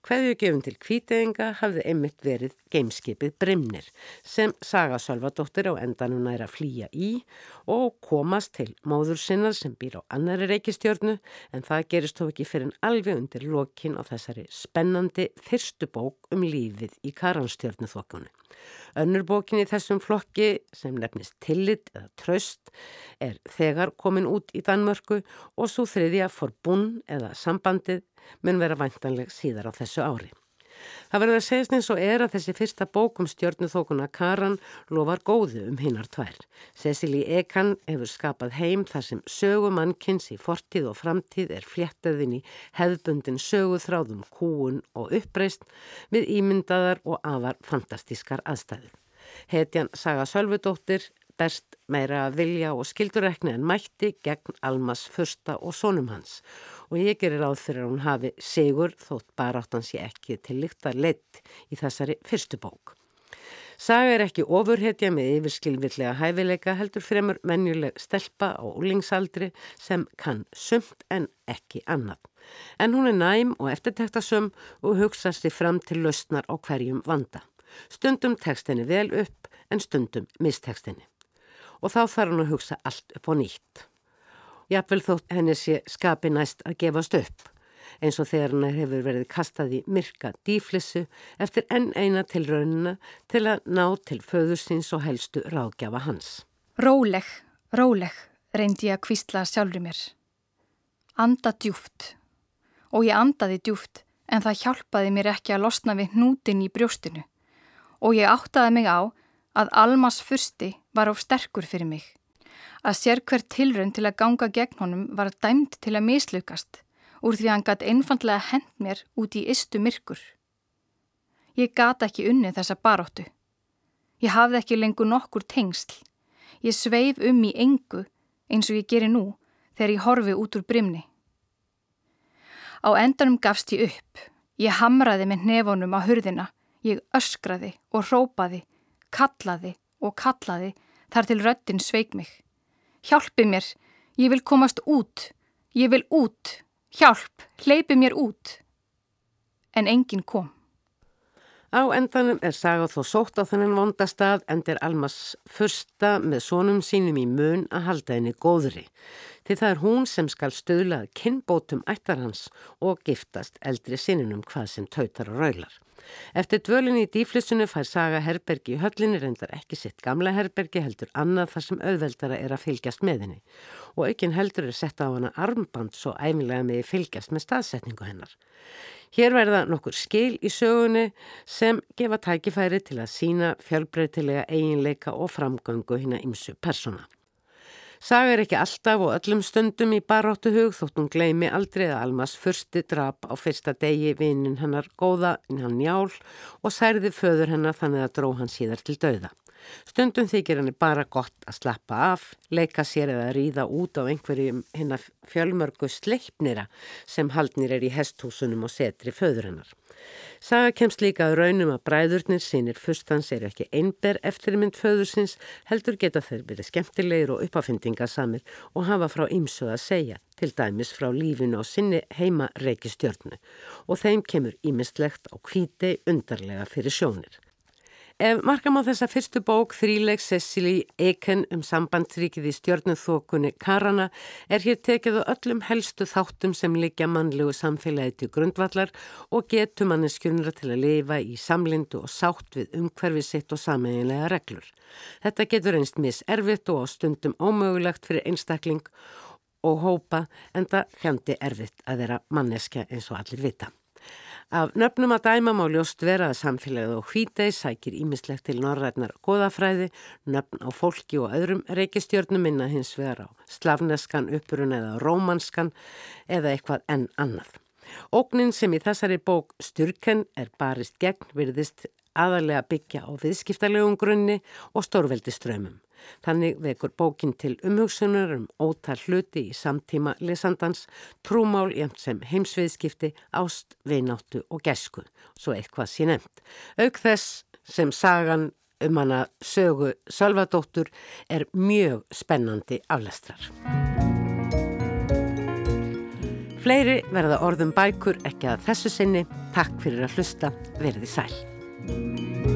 Hveðjugjöfum til kvíteyinga hafði einmitt verið gameskipið Brimnir sem Saga Sölvadóttir á endanum næra flýja í og komast til móður sinnar sem býr á annari reykistjörnu en það gerist þó ekki fyrir en alveg undir lokin á þessari spennandi fyrstu bók um lífið í karanstjörnu þokkunni. Önnur bókin í þessum flokki sem nefnist Tillit eða Tröst er þegar komin út í Danmörku og svo þriðja Forbún eða Sambandið mun vera vantanleg síðar á þessu ári. Það verður að segjast eins og er að þessi fyrsta bókum stjórnuþókuna Karan lofar góðu um hinnar tvær. Cecily Ekan hefur skapað heim þar sem sögumannkins í fortíð og framtíð er fléttaðin í hefðbundin söguþráðum kúun og uppreist við ímyndaðar og afar fantastískar aðstæðu. Hetjan Saga Sölvudóttir best meira vilja og skildurekni en mætti gegn Almas fyrsta og sónum hans og ég gerir ráð fyrir að hún hafi sigur þótt baráttans ég ekki til líkt að leitt í þessari fyrstu bók. Saga er ekki ofurhetja með yfirskilvillega hæfileika heldur fremur menjuleg stelpa á úlingsaldri sem kann sumt en ekki annað. En hún er næm og eftirtektasum og hugsa sér fram til lausnar á hverjum vanda. Stundum tekst henni vel upp en stundum mistekst henni. Og þá þarf hann að hugsa allt upp á nýtt. Jafnvel þótt henni sé skapi næst að gefast upp. eins og þegar hann hefur verið kastað í myrka dýflissu eftir enn eina til raunina til að ná til föðursins og helstu ráðgjafa hans. Róleg, róleg, reyndi ég að kvistla sjálfur mér. Anda djúft. Og ég andaði djúft en það hjálpaði mér ekki að losna við hnútin í brjóstinu. Og ég áttaði mig á að Almas fyrsti var of sterkur fyrir mig að sér hver tilrönd til að ganga gegn honum var dæmt til að mislukast úr því að hann gæti einfallega hend mér út í istu myrkur. Ég gata ekki unnið þessa baróttu. Ég hafði ekki lengur nokkur tengsl. Ég sveif um í engu eins og ég geri nú þegar ég horfi út úr brimni. Á endanum gafst ég upp. Ég hamraði með nefonum á hurðina. Ég öskraði og rópaði, kallaði og kallaði þar til röttin sveik mig. Hjálpi mér, ég vil komast út, ég vil út, hjálp, hleypi mér út. En enginn kom. Á endanum er Saga þó sótt á þennan vondastað en er Almas fyrsta með sónum sínum í mun að halda henni góðri. Því það er hún sem skal stöðlað kinnbótum ættar hans og giftast eldri sininum hvað sem tautar og raular. Eftir dvölinni í dýflissunu fær Saga herbergi í höllinni reyndar ekki sitt gamla herbergi heldur annað þar sem auðveldara er að fylgjast með henni og aukinn heldur er setta á hana armband svo æmilega með fylgjast með staðsetningu hennar. Hér verða nokkur skil í sögunni sem gefa tækifæri til að sína fjölbreytilega eiginleika og framgöngu hinn að ymsu persóna. Saga er ekki alltaf og öllum stundum í baráttu hug þótt hún gleimi aldrei að Almas fyrsti drap á fyrsta degi vinnin hennar góða inn hann njál og særði föður hennar þannig að dró hann síðar til dauða. Stundum þykir henni bara gott að slappa af, leika sér eða ríða út á einhverjum hennar fjölmörgu sleipnira sem haldnir er í hesthúsunum og setri föður hennar. Saga kemst líka að raunum að bræðurnir sínir fyrstans er ekki einber eftirmynd föðursins heldur geta þeir verið skemmtilegir og uppafyndingarsamir og hafa frá ymsuð að segja, til dæmis frá lífinu á sinni heima reykistjörnu og þeim kemur ímistlegt á kvíti undarlega fyrir sjónir. Ef markam á þessa fyrstu bók þríleik Cecily Eken um sambandrikið í stjörnuþokunni Karana er hér tekið á öllum helstu þáttum sem liggja mannlegu samfélagi til grundvallar og getur manneskjörnura til að lifa í samlindu og sátt við umhverfið sitt og sameiginlega reglur. Þetta getur einst mis erfitt og á stundum ómögulegt fyrir einstakling og hópa en það fjandi erfitt að vera manneskja eins og allir vita. Af nöfnum að dæma má ljóst vera að samfélagið og hvítei sækir ímislegt til norrætnar goðafræði, nöfn á fólki og öðrum reykistjörnum minna hins vegar á slavneskan, uppurun eða rómanskan eða eitthvað enn annað. Ógnin sem í þessari bók styrken er barist gegn virðist aðalega byggja á viðskiptalegum grunni og stórveldi strömmum. Þannig vekur bókin til umhugsunar um ótal hluti í samtíma lesandans, trúmál jæmt sem heimsviðskipti, ást, veináttu og gesku, svo eitthvað sé nefnt. Auk þess sem sagan um hana sögu Sölvadóttur er mjög spennandi aflestrar. Fleiri verða orðum bækur ekki að þessu sinni. Takk fyrir að hlusta. Verði sæl.